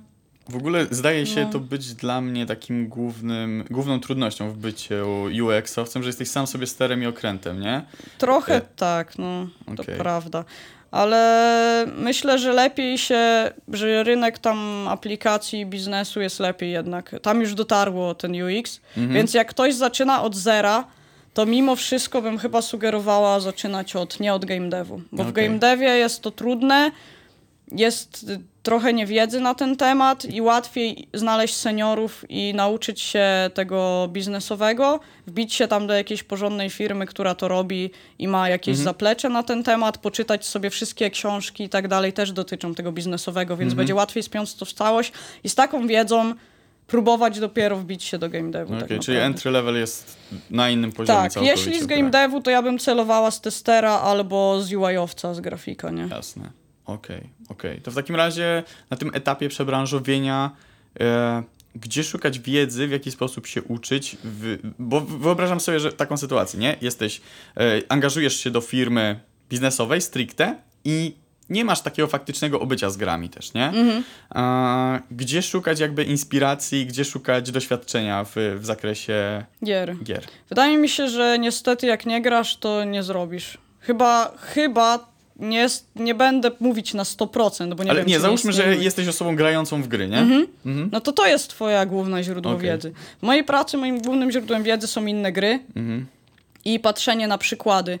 W ogóle zdaje się No. to być dla mnie takim głównym, główną trudnością w byciu UX-owcem, że jesteś sam sobie sterem i okrętem, nie? trochę E, tak, no, to okej. prawda. Ale myślę, że lepiej się, że rynek tam aplikacji biznesu jest lepiej jednak. Tam już dotarło ten UX, Mhm. więc jak ktoś zaczyna od zera, to mimo wszystko bym chyba sugerowała zaczynać od, nie od game devu. Bo w Okej. game devie jest to trudne, jest trochę niewiedzy na ten temat i łatwiej znaleźć seniorów i nauczyć się tego biznesowego, wbić się tam do jakiejś porządnej firmy, która to robi i ma jakieś zaplecze na ten temat, poczytać sobie wszystkie książki i tak dalej, też dotyczą tego biznesowego, więc będzie łatwiej spiąć to w całość i z taką wiedzą próbować dopiero wbić się do game devu. Okej, tak czyli entry level jest na innym poziomie Tak, jeśli z tak? game devu, to ja bym celowała z testera albo z UI-owca, z grafika, nie? Jasne. Okej, okej. To w takim razie na tym etapie przebranżowienia e, gdzie szukać wiedzy, w jaki sposób się uczyć, w, bo wyobrażam sobie, że taką sytuację, nie? Jesteś, e, angażujesz się do firmy biznesowej stricte i nie masz takiego faktycznego obycia z grami też, nie? A, gdzie szukać jakby inspiracji, gdzie szukać doświadczenia w, w zakresie Gier. gier? Wydaje mi się, że niestety jak nie grasz, to nie zrobisz. Chyba, chyba nie, jest, nie będę mówić na 100%, bo nie Ale wiem, nie, załóżmy, że jesteś osobą grającą w gry, nie? Mhm. No to to jest twoja główne źródło Okej. wiedzy. W mojej pracy moim głównym źródłem wiedzy są inne gry Mhm. i patrzenie na przykłady.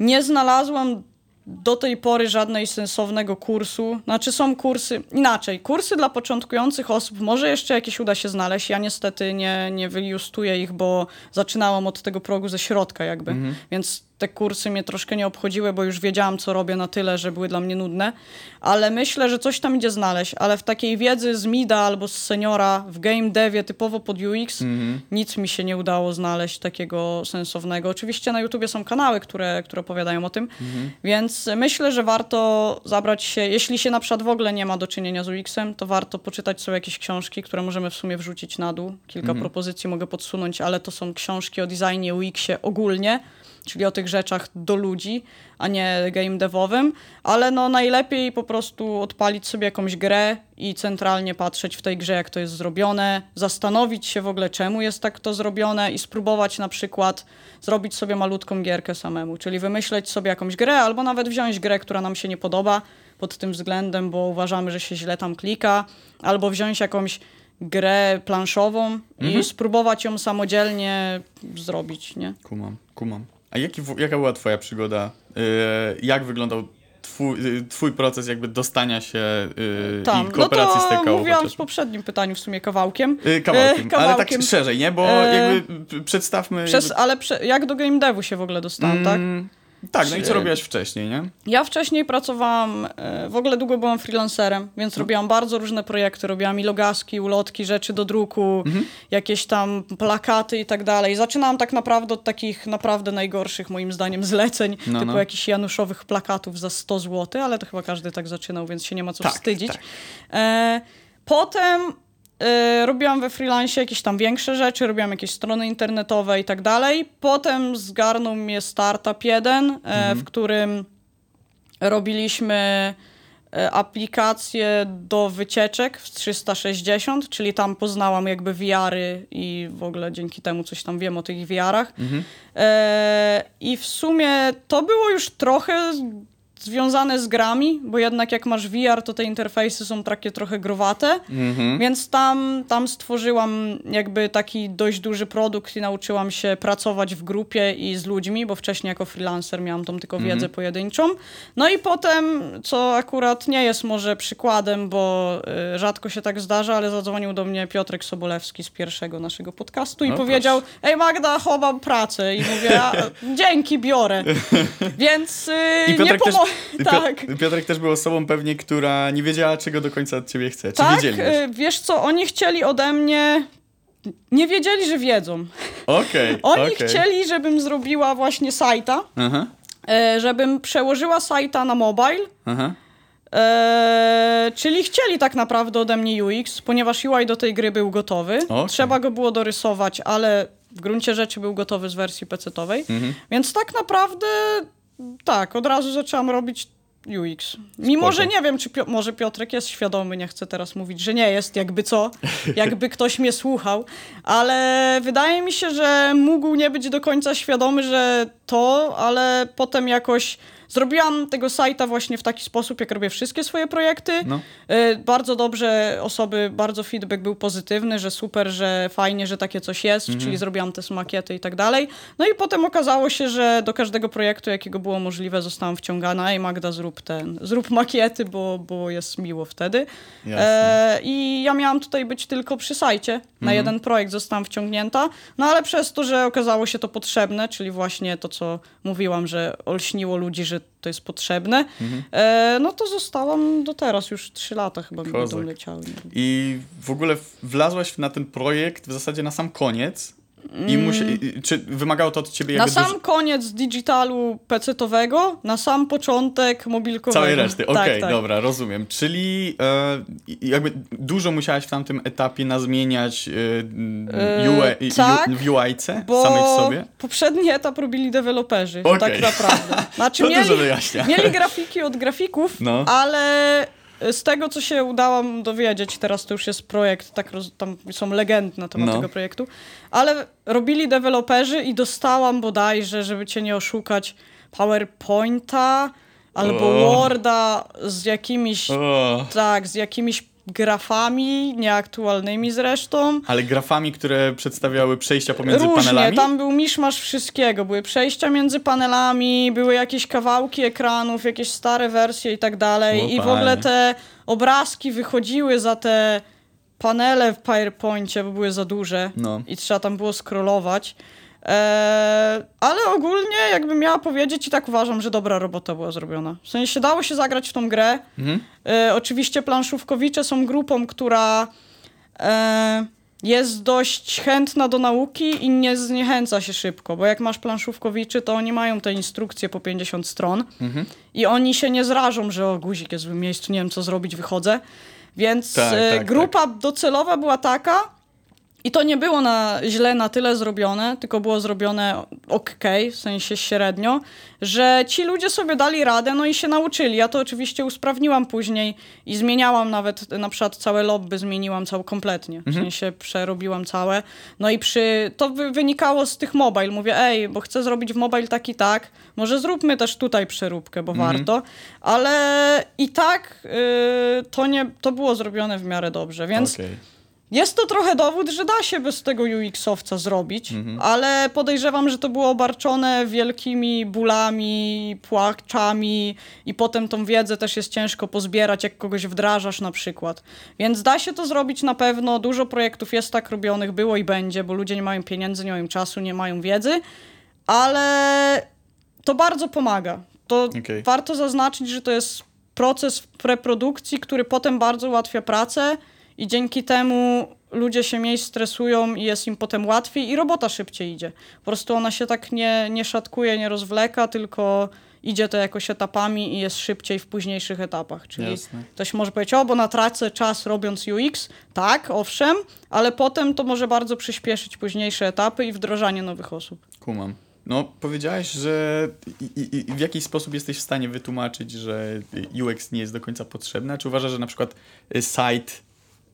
Nie znalazłam do tej pory żadnej sensownego kursu. Znaczy są kursy, inaczej, kursy dla początkujących osób może jeszcze jakieś uda się znaleźć. Ja niestety nie, nie wyjustuję ich, bo zaczynałam od tego progu ze środka jakby, więc te kursy mnie troszkę nie obchodziły, bo już wiedziałam, co robię na tyle, że były dla mnie nudne. Ale myślę, że coś tam idzie znaleźć. Ale w takiej wiedzy z mida albo z seniora w game devie typowo pod UX nic mi się nie udało znaleźć takiego sensownego. Oczywiście na YouTubie są kanały, które, które opowiadają o tym, więc myślę, że warto zabrać się, jeśli się na przykład w ogóle nie ma do czynienia z UX-em, to warto poczytać sobie jakieś książki, które możemy w sumie wrzucić na dół. Kilka propozycji mogę podsunąć, ale to są książki o designie UX-ie ogólnie, czyli o tych rzeczach do ludzi, a nie game devowym, ale no najlepiej po prostu odpalić sobie jakąś grę i centralnie patrzeć w tej grze, jak to jest zrobione, zastanowić się w ogóle, czemu jest tak to zrobione i spróbować na przykład zrobić sobie malutką gierkę samemu, czyli wymyśleć sobie jakąś grę, albo nawet wziąć grę, która nam się nie podoba pod tym względem, bo uważamy, że się źle tam klika, albo wziąć jakąś grę planszową i spróbować ją samodzielnie zrobić, nie? Kumam, kumam. A jaki, w- jaka była twoja przygoda? Yy, jak wyglądał twój, yy, twój proces jakby dostania się yy, Tam, i no kooperacji z to TKO? mówiłam w chociażby? poprzednim pytaniu w sumie kawałkiem. Yy, kawałkiem, E, ale tak kawałkiem. szerzej, nie? Bo E, jakby przedstawmy... Przez, jakby... ale prze, jak do game devu się w ogóle dostałam, tak? Mm, tak, no i co robiłaś wcześniej, nie? Ja wcześniej pracowałam, e, w ogóle długo byłam freelancerem, więc robiłam bardzo różne projekty. Robiłam i logaski, ulotki, rzeczy do druku, jakieś tam plakaty i tak dalej. Zaczynałam tak naprawdę od takich naprawdę najgorszych moim zdaniem zleceń, No, typu no. jakichś januszowych plakatów za 100 zł, ale to chyba każdy tak zaczynał, więc się nie ma co Tak, wstydzić. tak. E, potem e, robiłam we freelancie jakieś tam większe rzeczy, robiłam jakieś strony internetowe i tak dalej. Potem zgarnął mnie startup jeden, e, Mhm. w którym robiliśmy e, aplikację do wycieczek w 360, czyli tam poznałam jakby VR-y i w ogóle dzięki temu coś tam wiem o tych VR-ach. E, I w sumie to było już trochę związane z grami, bo jednak jak masz VR, to te interfejsy są takie trochę growate, więc tam, tam stworzyłam jakby taki dość duży produkt i nauczyłam się pracować w grupie i z ludźmi, bo wcześniej jako freelancer miałam tą tylko wiedzę pojedynczą. No i potem, co akurat nie jest może przykładem, bo y, rzadko się tak zdarza, ale zadzwonił do mnie Piotrek Sobolewski z pierwszego naszego podcastu i No powiedział, ej Magda, chowam pracę. I mówię, dzięki, biorę. Więc y, nie Piotrek, tak. Piotrek też był osobą pewnie, która nie wiedziała, czego do końca od ciebie chce. Czy Tak, wiedzieli już? y, wiesz co, oni chcieli ode mnie. Nie wiedzieli, że wiedzą. Okej, Oni okej. chcieli, żebym zrobiła właśnie sajta, e, żebym przełożyła sajta na mobile. aha. E, czyli chcieli tak naprawdę ode mnie UX, ponieważ UI do tej gry był gotowy. Okej. Trzeba go było dorysować, ale w gruncie rzeczy był gotowy z wersji PC-owej. Mhm. Więc tak naprawdę tak, od razu zaczęłam robić UX. Mimo, Spoko. że nie wiem, czy Pio- może Piotrek jest świadomy, nie chcę teraz mówić, że nie jest, jakby co, jakby ktoś mnie słuchał, ale wydaje mi się, że mógł nie być do końca świadomy, że to, ale potem jakoś zrobiłam tego sajta właśnie w taki sposób, jak robię wszystkie swoje projekty. No. Y, Bardzo dobrze osoby, bardzo feedback był pozytywny, że super, że fajnie, że takie coś jest, Mhm. czyli zrobiłam te makiety i tak dalej. No i potem okazało się, że do każdego projektu, jakiego było możliwe, zostałam wciągana. Ej Magda, zrób ten, zrób makiety, bo, bo jest miło wtedy. E, I ja miałam tutaj być tylko przy sajcie. Na Mhm. jeden projekt zostałam wciągnięta, no ale przez to, że okazało się to potrzebne, czyli właśnie to, co mówiłam, że olśniło ludzi, że że to jest potrzebne, Mhm. e, no to zostałam do teraz, już trzy lata chyba mi Kozak. będą leciały. I w ogóle wlazłaś na ten projekt w zasadzie na sam koniec. I musi, i- czy wymagało to od ciebie Mm. Na sam dużo- koniec digitalu PC-owego, na sam początek mobilkowego. Całej reszty, okej, tak, tak. dobra, rozumiem. Czyli e, jakby dużo musiałaś w tamtym etapie nazmieniać e, E, UE, i- tak, w UI-ce Bo samej w sobie? poprzedni etap robili deweloperzy, Okej. tak naprawdę. Znaczy To mieli, dużo wyjaśnia. mieli grafiki od grafików, No. ale z tego, co się udało dowiedzieć, teraz to już jest projekt, tak roz, tam są legendy na temat No. tego projektu, ale robili deweloperzy i dostałam bodajże, żeby cię nie oszukać, PowerPointa albo O. Worda z jakimiś, O, tak, z jakimiś grafami, nieaktualnymi zresztą. ale grafami, które przedstawiały przejścia pomiędzy Różnie, panelami? tam był miszmasz wszystkiego. Były przejścia między panelami, były jakieś kawałki ekranów, jakieś stare wersje i tak dalej. I w ogóle te obrazki wychodziły za te panele w PowerPoincie, bo były za duże No. i trzeba tam było scrollować. Eee, ale ogólnie, jakbym miała powiedzieć, i tak uważam, że dobra robota była zrobiona. W sensie dało się zagrać w tą grę. Mhm. E, oczywiście planszówkowicze są grupą, która e, jest dość chętna do nauki i nie zniechęca się szybko, bo jak masz planszówkowiczy, to oni mają te instrukcje po 50 stron Mhm. i oni się nie zrażą, że o guzik jest w złym miejscu, nie wiem co zrobić, wychodzę. Więc Tak, e, tak, grupa docelowa była taka, i to nie było na, źle na tyle zrobione, tylko było zrobione ok, w sensie średnio, że ci ludzie sobie dali radę, no i się nauczyli. Ja to oczywiście usprawniłam później i zmieniałam nawet, na przykład całe lobby zmieniłam całe kompletnie, w sensie przerobiłam całe. No i przy, to wy, wynikało z tych mobile. Mówię, ej, bo chcę zrobić w mobile tak i tak, może zróbmy też tutaj przeróbkę, bo warto. Ale i tak y, to, nie, to było zrobione w miarę dobrze, więc... Okej. Jest to trochę dowód, że da się bez tego UX-owca zrobić, Mhm. ale podejrzewam, że to było obarczone wielkimi bólami, płaczami i potem tą wiedzę też jest ciężko pozbierać, jak kogoś wdrażasz na przykład. Więc da się to zrobić na pewno. Dużo projektów jest tak robionych, było i będzie, bo ludzie nie mają pieniędzy, nie mają czasu, nie mają wiedzy, ale to bardzo pomaga. To Okej. warto zaznaczyć, że to jest proces preprodukcji, który potem bardzo ułatwia pracę i dzięki temu ludzie się mniej stresują i jest im potem łatwiej i robota szybciej idzie. Po prostu ona się tak nie, nie szatkuje, nie rozwleka, tylko idzie to jakoś etapami i jest szybciej w późniejszych etapach. Czyli Jasne. ktoś może powiedzieć, o, bo na tracę czas robiąc UX. Tak, owszem, ale potem to może bardzo przyspieszyć późniejsze etapy i wdrożanie nowych osób. Kumam. No, powiedziałeś, że i, i, w jakiś sposób jesteś w stanie wytłumaczyć, że UX nie jest do końca potrzebny? A Czy uważasz, że na przykład y, site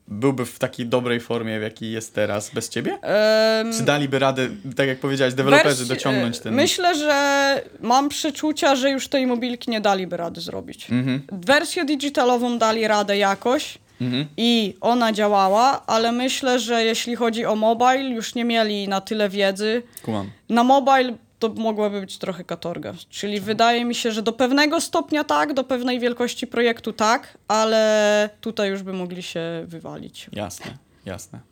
byłby w takiej dobrej formie, w jakiej jest teraz, bez ciebie? Em, Czy daliby radę, tak jak powiedziałeś, deweloperzy dociągnąć ten... Myślę, że mam przeczucia, że już tej mobilki nie daliby rady zrobić. Mhm, Wersję digitalową dali radę jakoś mhm. i ona działała, ale myślę, że jeśli chodzi o mobile, już nie mieli na tyle wiedzy. Kumam. Na mobile to mogłaby być trochę katorga. Czyli wydaje mi się, że do pewnego stopnia tak, do pewnej wielkości projektu tak, ale tutaj już by mogli się wywalić. Jasne, jasne.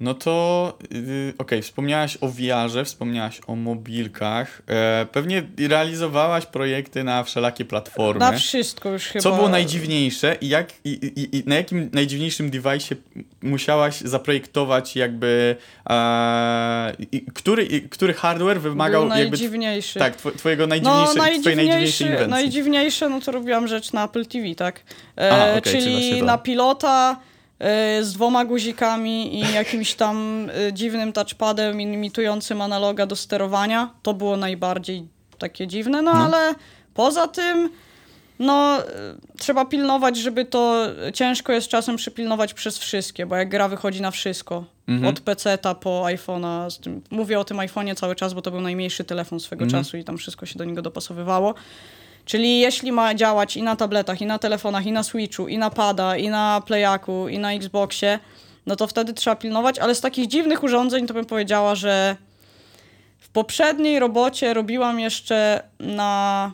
No to, yy, okej, wspomniałaś o VR-ze, wspomniałaś o mobilkach. E, pewnie realizowałaś projekty na wszelakie platformy. Na wszystko już chyba. Co było najdziwniejsze i, jak, i, i, i na jakim najdziwniejszym device'ie musiałaś zaprojektować jakby e, który, który hardware wymagał Był jakby najdziwniejszy. tak, tw- twojego No, najdziwniejsze, twojej najdziwniejszej najdziwniejsze, inwencji. najdziwniejsze, no to robiłam rzecz na Apple TV, tak? E, A, okej, czyli czyli na pilota z dwoma guzikami i jakimś tam e, dziwnym touchpadem imitującym analoga do sterowania. To było najbardziej takie dziwne, no, No. ale poza tym no, e, trzeba pilnować, żeby to ciężko jest czasem przypilnować przez wszystkie, bo jak gra wychodzi na wszystko, Mhm. od PC-ta po iPhone'a, mówię o tym iPhone'ie cały czas, bo to był najmniejszy telefon swego Mhm. czasu i tam wszystko się do niego dopasowywało. Czyli jeśli ma działać i na tabletach, i na telefonach, i na Switchu, i na pada, i na Playaku, i na Xboxie, no to wtedy trzeba pilnować, ale z takich dziwnych urządzeń to bym powiedziała, że w poprzedniej robocie robiłam jeszcze na,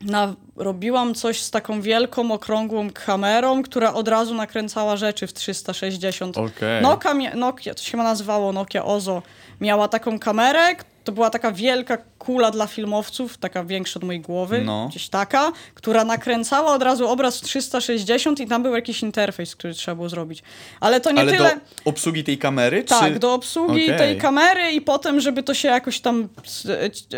na robiłam coś z taką wielką, okrągłą kamerą, która od razu nakręcała rzeczy w 360. Okej. Nokia, Nokia, to się chyba nazywało Nokia Ozo, miała taką kamerę, to była taka wielka kula dla filmowców, taka większa od mojej głowy, No. gdzieś taka, która nakręcała od razu obraz w 360 i tam był jakiś interfejs, który trzeba było zrobić. Ale to nie Ale tyle... do obsługi tej kamery? Tak, czy... do obsługi Okej. tej kamery i potem, żeby to się jakoś tam.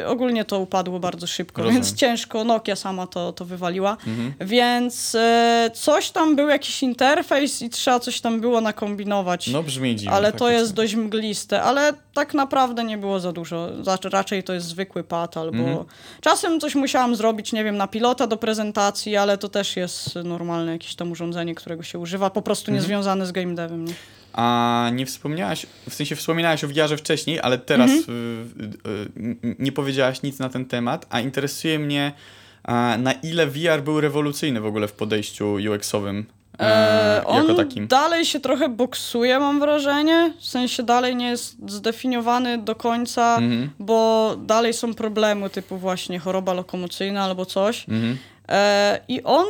Ogólnie to upadło bardzo szybko, Rozumiem. więc ciężko. Nokia sama to, to wywaliła. Mhm. Więc e, coś tam był jakiś interfejs i trzeba coś tam było nakombinować. No brzmi dziwnie. ale to faktycznie. jest dość mgliste, ale tak naprawdę nie było za dużo. Znaczy, raczej to jest zwykły pad albo. Mhm. Czasem coś musiałam zrobić, nie wiem, na pilota do prezentacji, ale to też jest normalne jakieś tam urządzenie, którego się używa, po prostu Mhm. niezwiązane z game devem. Nie? A nie wspomniałaś, w sensie wspominałaś o VR vcześniej, ale teraz Mhm. y, y, y, nie powiedziałaś nic na ten temat, a interesuje mnie, na ile VR był rewolucyjny w ogóle w podejściu UX-owym e, E, on takim. dalej się trochę boksuje, mam wrażenie. W sensie dalej nie jest zdefiniowany do końca, Mhm. bo dalej są problemy typu właśnie choroba lokomocyjna albo coś. Mhm. E, I on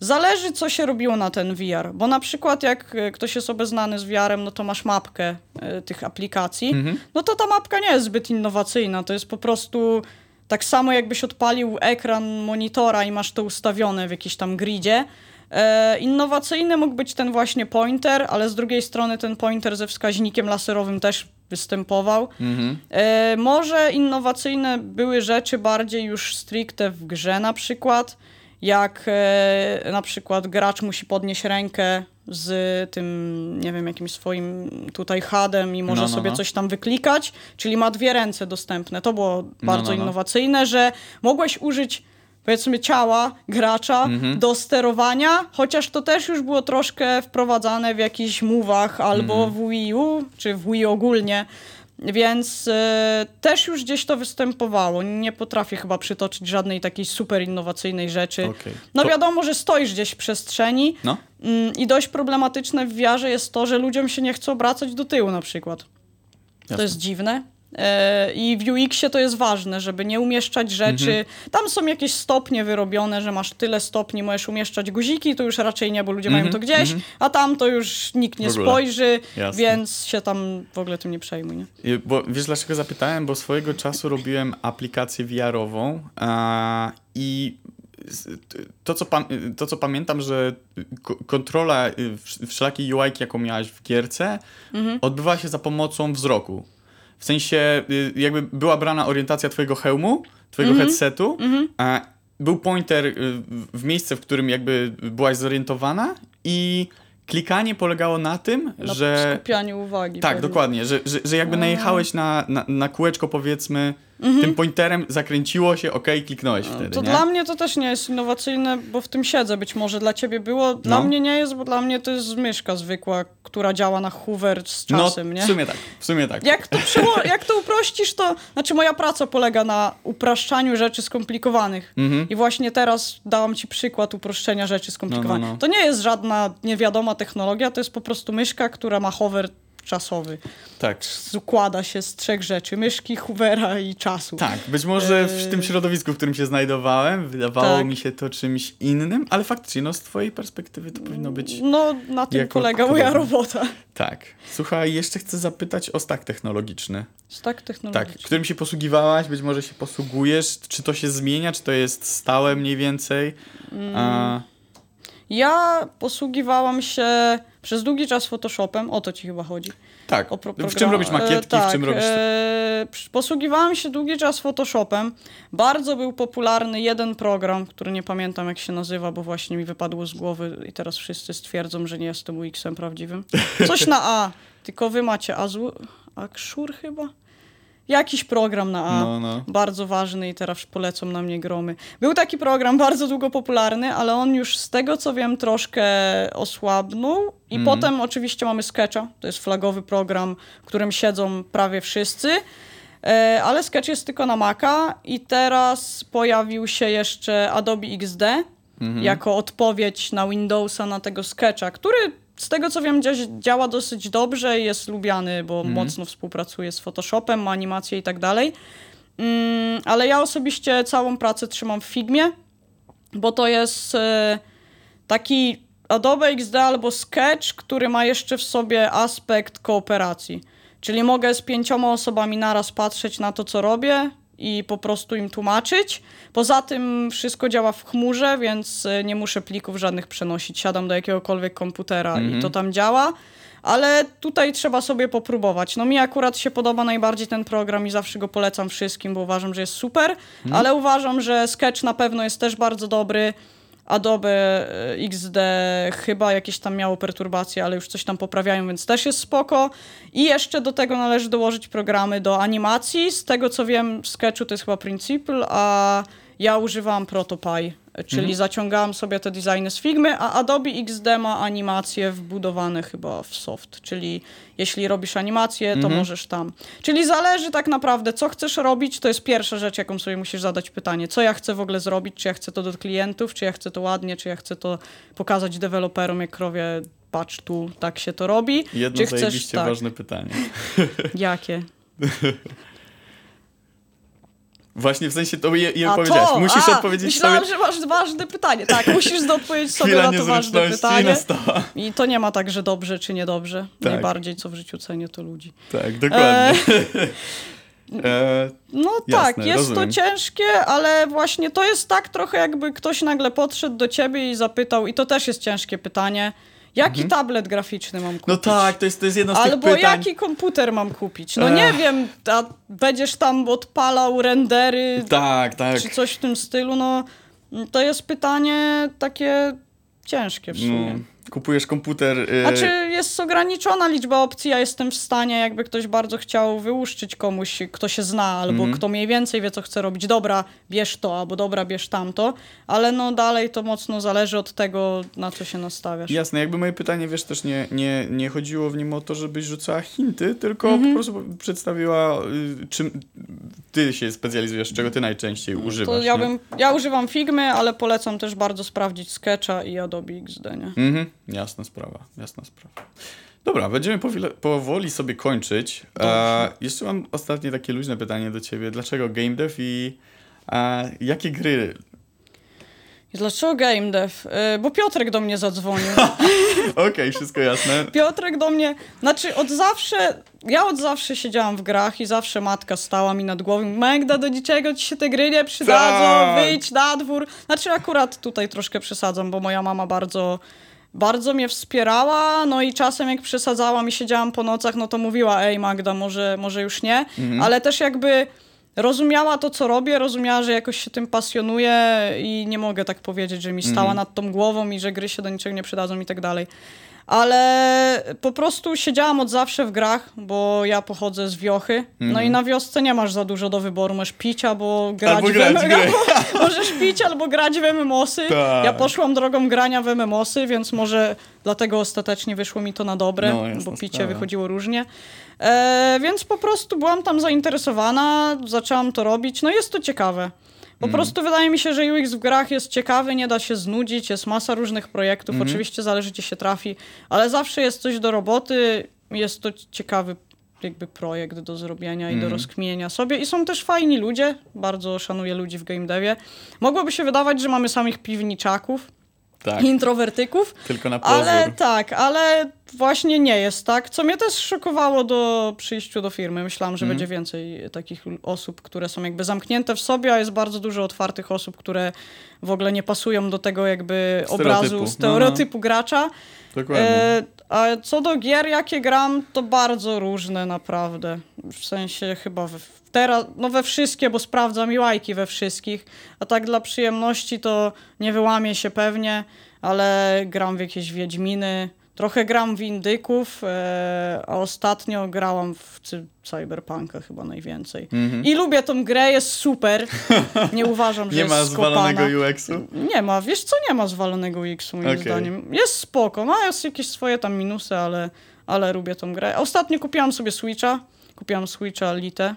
zależy, co się robiło na ten VR. Bo na przykład, jak e, ktoś jest obeznany z VR-em, no to masz mapkę e, tych aplikacji. Mhm. No to ta mapka nie jest zbyt innowacyjna. To jest po prostu tak samo, jakbyś odpalił ekran monitora i masz to ustawione w jakimś tam gridzie. E, innowacyjny mógł być ten właśnie pointer, ale z drugiej strony ten pointer ze wskaźnikiem laserowym też występował. Mhm. E, może innowacyjne były rzeczy bardziej już stricte w grze na przykład, jak e, na przykład gracz musi podnieść rękę z tym, nie wiem, jakimś swoim tutaj hadem i może No, no, sobie no. coś tam wyklikać, czyli ma dwie ręce dostępne. To było bardzo no, no. innowacyjne, że mogłeś użyć powiedzmy ciała gracza Mhm. do sterowania, chociaż to też już było troszkę wprowadzane w jakichś mówach albo Mhm. w Wii U, czy w Wii ogólnie. Więc e, też już gdzieś to występowało. Nie potrafię chyba przytoczyć żadnej takiej super innowacyjnej rzeczy. Okej. No To- wiadomo, że stoisz gdzieś w przestrzeni No. mm, i dość problematyczne w wiarze jest to, że ludziom się nie chce obracać do tyłu na przykład. Jasne. To jest dziwne. E, I w UX-ie to jest ważne, żeby nie umieszczać rzeczy. Mhm. Tam są jakieś stopnie wyrobione, że masz tyle stopni, możesz umieszczać guziki, to już raczej nie, bo ludzie mają to gdzieś, a tam to już nikt nie Mhm, spojrzy, Jasne. więc się tam w ogóle tym nie przejmuj. Nie? Y, Bo wiesz dlaczego zapytałem? Bo swojego czasu robiłem aplikację VR-ową a, i to co, to, co pamiętam, że ko- kontrola y, wsz- wszelakiej UI, jaką miałaś w gierce, odbywała się za pomocą wzroku. W sensie y, jakby była brana orientacja twojego hełmu, twojego headsetu, a był pointer y, w- w miejsce, w którym jakby byłaś zorientowana i klikanie polegało na tym, Na że... skupianiu uwagi. Tak, pewnie. dokładnie, że, że, że jakby najechałeś na, na, na kółeczko powiedzmy, tym pointerem zakręciło się, okej, kliknąłeś wtedy, To nie? dla mnie to też nie jest innowacyjne, bo w tym siedzę. Być może dla ciebie było. Dla No. mnie nie jest, bo dla mnie to jest myszka zwykła, która działa na hoover z no, czasem, nie? w sumie tak, w sumie tak. Jak to, przeło- jak to uprościsz, to... Znaczy moja praca polega na upraszczaniu rzeczy skomplikowanych. Mhm. I właśnie teraz dałam ci przykład uproszczenia rzeczy skomplikowanych. No, no, no. To nie jest żadna niewiadoma technologia, to jest po prostu myszka, która ma hover czasowy. Tak. Układa się z trzech rzeczy. Myszki, hoovera i czasu. Tak, być może w Yy. tym środowisku, w którym się znajdowałem, wydawało Tak. mi się to czymś innym, ale faktycznie, no z twojej perspektywy to powinno być No, na tym polega moja robota. tak. Słuchaj, jeszcze chcę zapytać o stack technologiczny. Tak technologicznie. Tak, którym się posługiwałaś, być może się posługujesz, czy to się zmienia, czy to jest stałe mniej więcej? Mm. A, Ja posługiwałam się przez długi czas Photoshopem, o to ci chyba chodzi. tak, O pro- w czym robisz makietki, e, tak, w czym robisz... E, posługiwałam się długi czas Photoshopem. Bardzo był popularny jeden program, który nie pamiętam jak się nazywa, bo właśnie mi wypadło z głowy i teraz wszyscy stwierdzą, że nie jestem UX-em prawdziwym. Coś na A, tylko wy macie Azure, Axure chyba? Jakiś program na A. No, no. Bardzo ważny i teraz polecą na mnie gromy. Był taki program bardzo długo popularny, ale on już z tego co wiem troszkę osłabnął. I Mhm. potem oczywiście mamy Sketcha, to jest flagowy program, w którym siedzą prawie wszyscy. E, Ale Sketch jest tylko na Maca i teraz pojawił się jeszcze Adobe XD Mhm. jako odpowiedź na Windowsa na tego Sketcha, który z tego co wiem dzia- działa dosyć dobrze i jest lubiany, bo Mhm. mocno współpracuje z Photoshopem, ma animacje i tak dalej. Mm, ale ja osobiście całą pracę trzymam w Figmie, bo to jest e, taki Adobe XD albo Sketch, który ma jeszcze w sobie aspekt kooperacji. Czyli mogę z pięcioma osobami naraz patrzeć na to, co robię i po prostu im tłumaczyć. Poza tym wszystko działa w chmurze, więc y, nie muszę plików żadnych przenosić. Siadam do jakiegokolwiek komputera i to tam działa. Ale tutaj trzeba sobie popróbować. No mi akurat się podoba najbardziej ten program i zawsze go polecam wszystkim, bo uważam, że jest super, ale uważam, że Sketch na pewno jest też bardzo dobry. Adobe e, XD chyba jakieś tam miało perturbacje, ale już coś tam poprawiają, więc też jest spoko. I jeszcze do tego należy dołożyć programy do animacji. Z tego co wiem, w Sketchu to jest chyba Principle, a ja używam ProtoPie, czyli zaciągałam sobie te designy z Figmy, a Adobe XD ma animacje wbudowane chyba w soft, czyli jeśli robisz animację, to możesz tam. Czyli zależy tak naprawdę, co chcesz robić, to jest pierwsza rzecz, jaką sobie musisz zadać pytanie. Co ja chcę w ogóle zrobić? Czy ja chcę to do klientów, czy ja chcę to ładnie, czy ja chcę to pokazać deweloperom, jak krowie, patrz tu, tak się to robi. Jedno czy chcesz, tak, ważne pytanie. Jakie? Właśnie w sensie to je, je A powiedziałeś. to, Musisz a, odpowiedzieć myślałam, sobie. że masz ważne pytanie. Tak, musisz odpowiedzieć sobie na to ważne pytanie. I to nie ma tak, że dobrze czy niedobrze. Tak. Najbardziej, co w życiu cenię, to ludzi. Tak, dokładnie. E, No Jasne, tak, jest rozumiem. to ciężkie, ale właśnie to jest tak trochę jakby ktoś nagle podszedł do ciebie i zapytał, i to też jest ciężkie pytanie, jaki tablet graficzny mam kupić? no tak, to jest, to jest jedno z tych Albo pytań. jaki komputer mam kupić? No nie Ech. wiem, a będziesz tam odpalał rendery Tak, tak. czy coś w tym stylu, no to jest pytanie takie ciężkie w sumie. No, kupujesz komputer. E, Znaczy jest ograniczona liczba opcji, ja jestem w stanie, jakby ktoś bardzo chciał wyłuszczyć komuś, kto się zna, albo Mhm. kto mniej więcej wie, co chce robić. Dobra, bierz to, albo dobra, bierz tamto, ale no dalej to mocno zależy od tego, na co się nastawiasz. Jasne, jakby moje pytanie, wiesz, też nie, nie, nie chodziło w nim o to, żebyś rzucała hinty, tylko Mhm. po prostu przedstawiła, y, czym ty się specjalizujesz, czego ty najczęściej używasz. To ja, bym, ja używam Figmy, ale polecam też bardzo sprawdzić Sketcha i Adobe XD, nie? Mhm, jasna sprawa, jasna sprawa. Dobra, będziemy powoli sobie kończyć. E, jeszcze mam ostatnie takie luźne pytanie do ciebie. Dlaczego game dev i e, jakie gry? Dlaczego game dev? Y, bo Piotrek do mnie zadzwonił. Okej, wszystko jasne. Piotrek do mnie, znaczy od zawsze, ja od zawsze siedziałam w grach i zawsze matka stała mi nad głową, Magda, do niczego ci się te gry nie przydadzą, Tak. wyjdź na dwór. Znaczy akurat tutaj troszkę przesadzam, bo moja mama bardzo, bardzo mnie wspierała, no i czasem jak przesadzałam i siedziałam po nocach, no to mówiła, ej Magda, może, może już nie, ale też jakby rozumiała to, co robię, rozumiała, że jakoś się tym pasjonuję i nie mogę tak powiedzieć, że mi stała nad tą głową i że gry się do niczego nie przydadzą i tak dalej. Ale po prostu siedziałam od zawsze w grach, bo ja pochodzę z wiochy. No i na wiosce nie masz za dużo do wyboru. Możesz pić albo grać, Albo w grać w M- gry. albo Możesz pić albo grać w MMOsy. Tak. Ja poszłam drogą grania w MMOsy, więc może dlatego ostatecznie wyszło mi to na dobre, No, bo picie sprawa. wychodziło różnie. E, więc po prostu byłam tam zainteresowana, zaczęłam to robić. No jest to ciekawe. Po prostu wydaje mi się, że UX w grach jest ciekawy, nie da się znudzić, jest masa różnych projektów, oczywiście zależy gdzie się trafi, ale zawsze jest coś do roboty, jest to ciekawy jakby projekt do zrobienia i do rozkminienia sobie. I są też fajni ludzie, bardzo szanuję ludzi w game devie. Mogłoby się wydawać, że mamy samych piwniczaków, Tak, introwertyków, tylko na pozór. ale tak, ale właśnie nie jest tak, co mnie też szokowało do przyjściu do firmy. Myślałam, że Mhm. będzie więcej takich osób, które są jakby zamknięte w sobie, a jest bardzo dużo otwartych osób, które w ogóle nie pasują do tego jakby Stereotypu. obrazu, No, stereotypu gracza. Dokładnie. E, a co do gier, jakie gram, to bardzo różne naprawdę. W sensie chyba w, teraz, no we wszystkie, bo sprawdzam i łajki we wszystkich. A tak dla przyjemności to nie wyłamię się pewnie, ale gram w jakieś Wiedźminy. Trochę gram w Indyków, e, a ostatnio grałam w cy- Cyberpunka chyba najwięcej. I lubię tą grę, jest super. Nie uważam, że Mhm. nie jest ma skopana. zwalonego UX-u? Nie ma, wiesz co, nie ma zwalonego X-u moim Okej. zdaniem. Jest spoko, ma jest jakieś swoje tam minusy, ale, ale lubię tą grę. Ostatnio kupiłam sobie Switcha, kupiłam Switcha Lite,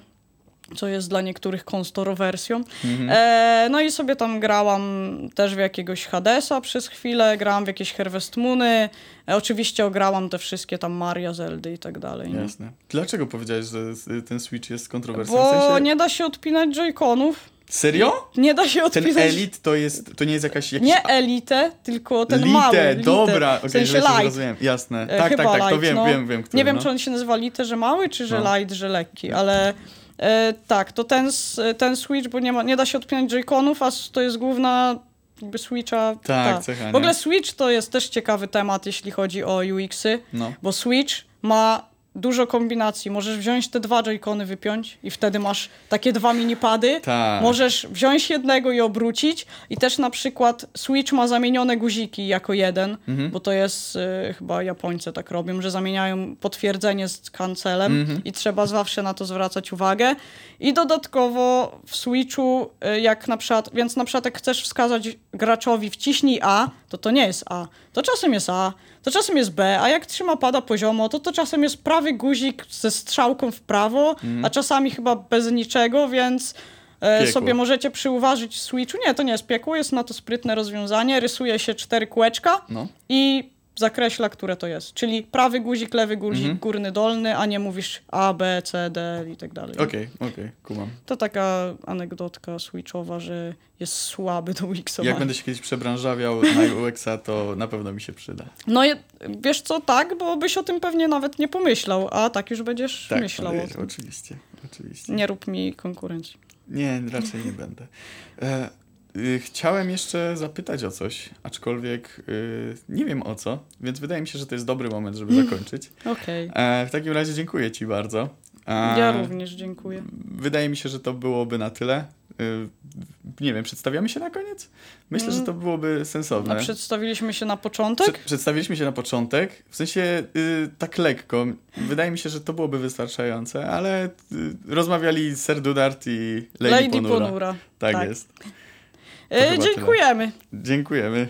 co jest dla niektórych kontrowersją. E, no i sobie tam grałam też w jakiegoś Hadesa przez chwilę, grałam w jakieś Harvest Moony, e, oczywiście ograłam te wszystkie tam Maria, Zeldy i tak dalej. nie? Jasne. Dlaczego powiedziałeś, że ten Switch jest kontrowersyjny? Bo w sensie... nie da się odpinać joyconów. Serio? Nie da się Ten odpisać. elit to jest, to nie jest jakaś... Jakiś Nie elitę, tylko ten Lite, mały. Lite. dobra, okej, w sensie light. zrozumiałem, jasne. E, Tak, tak, tak, to light, wiem, no. wiem, wiem, który, Nie wiem, no. czy on się nazywa lite, że mały, czy że No. light, że lekki, ale e, tak, to ten, ten Switch, bo nie, ma, nie da się odpinać joyconów, a to jest główna jakby Switcha. Tak, ta. cecha, W ogóle? Switch to jest też ciekawy temat, jeśli chodzi o UX-y, No. bo Switch ma dużo kombinacji. Możesz wziąć te dwa joycony, wypiąć i wtedy masz takie dwa minipady. Tak. Możesz wziąć jednego i obrócić i też na przykład Switch ma zamienione guziki jako jeden, Mhm. bo to jest y, chyba Japońcy tak robią, że zamieniają potwierdzenie z kancelem Mhm. i trzeba zawsze na to zwracać uwagę. I dodatkowo w Switchu, y, jak na przykład, więc na przykład jak chcesz wskazać graczowi wciśnij A, to to nie jest A. To czasem jest A, to czasem jest B, a jak trzyma pada poziomo, to to czasem jest prawy guzik ze strzałką w prawo, a czasami chyba bez niczego, więc e, sobie możecie przyuważyć w Switchu. Nie, to nie jest piekło, jest na to sprytne rozwiązanie. Rysuje się cztery kółeczka No. i zakreśla, które to jest. Czyli prawy guzik, lewy guzik, górny, dolny, a nie mówisz A, B, C, D i tak dalej. Okej, okej, kumam. To taka anegdotka switchowa, że jest słaby do Wixowania. Jak będę się kiedyś przebranżawiał na UX-a, to na pewno mi się przyda. No je- wiesz co, tak, bo byś o tym pewnie nawet nie pomyślał, a tak już będziesz Tak, myślał tym. oczywiście, oczywiście. Nie rób mi konkurencji. Nie, raczej nie będę. E, chciałem jeszcze zapytać o coś, aczkolwiek y, nie wiem o co, więc wydaje mi się, że to jest dobry moment, żeby Mm. zakończyć. Okej. E, w takim razie dziękuję Ci bardzo. Ja również dziękuję. Wydaje mi się, że to byłoby na tyle. Y, nie wiem, przedstawiamy się na koniec? Myślę, że to byłoby sensowne. Mm. A przedstawiliśmy się na początek? Prze- przedstawiliśmy się na początek, w sensie y, tak lekko. Wydaje mi się, że to byłoby wystarczające, ale y, rozmawiali Ser Dudart i Lady, Lady Ponura. Ponura. Tak, tak. jest. E, dziękujemy. Dziękujemy.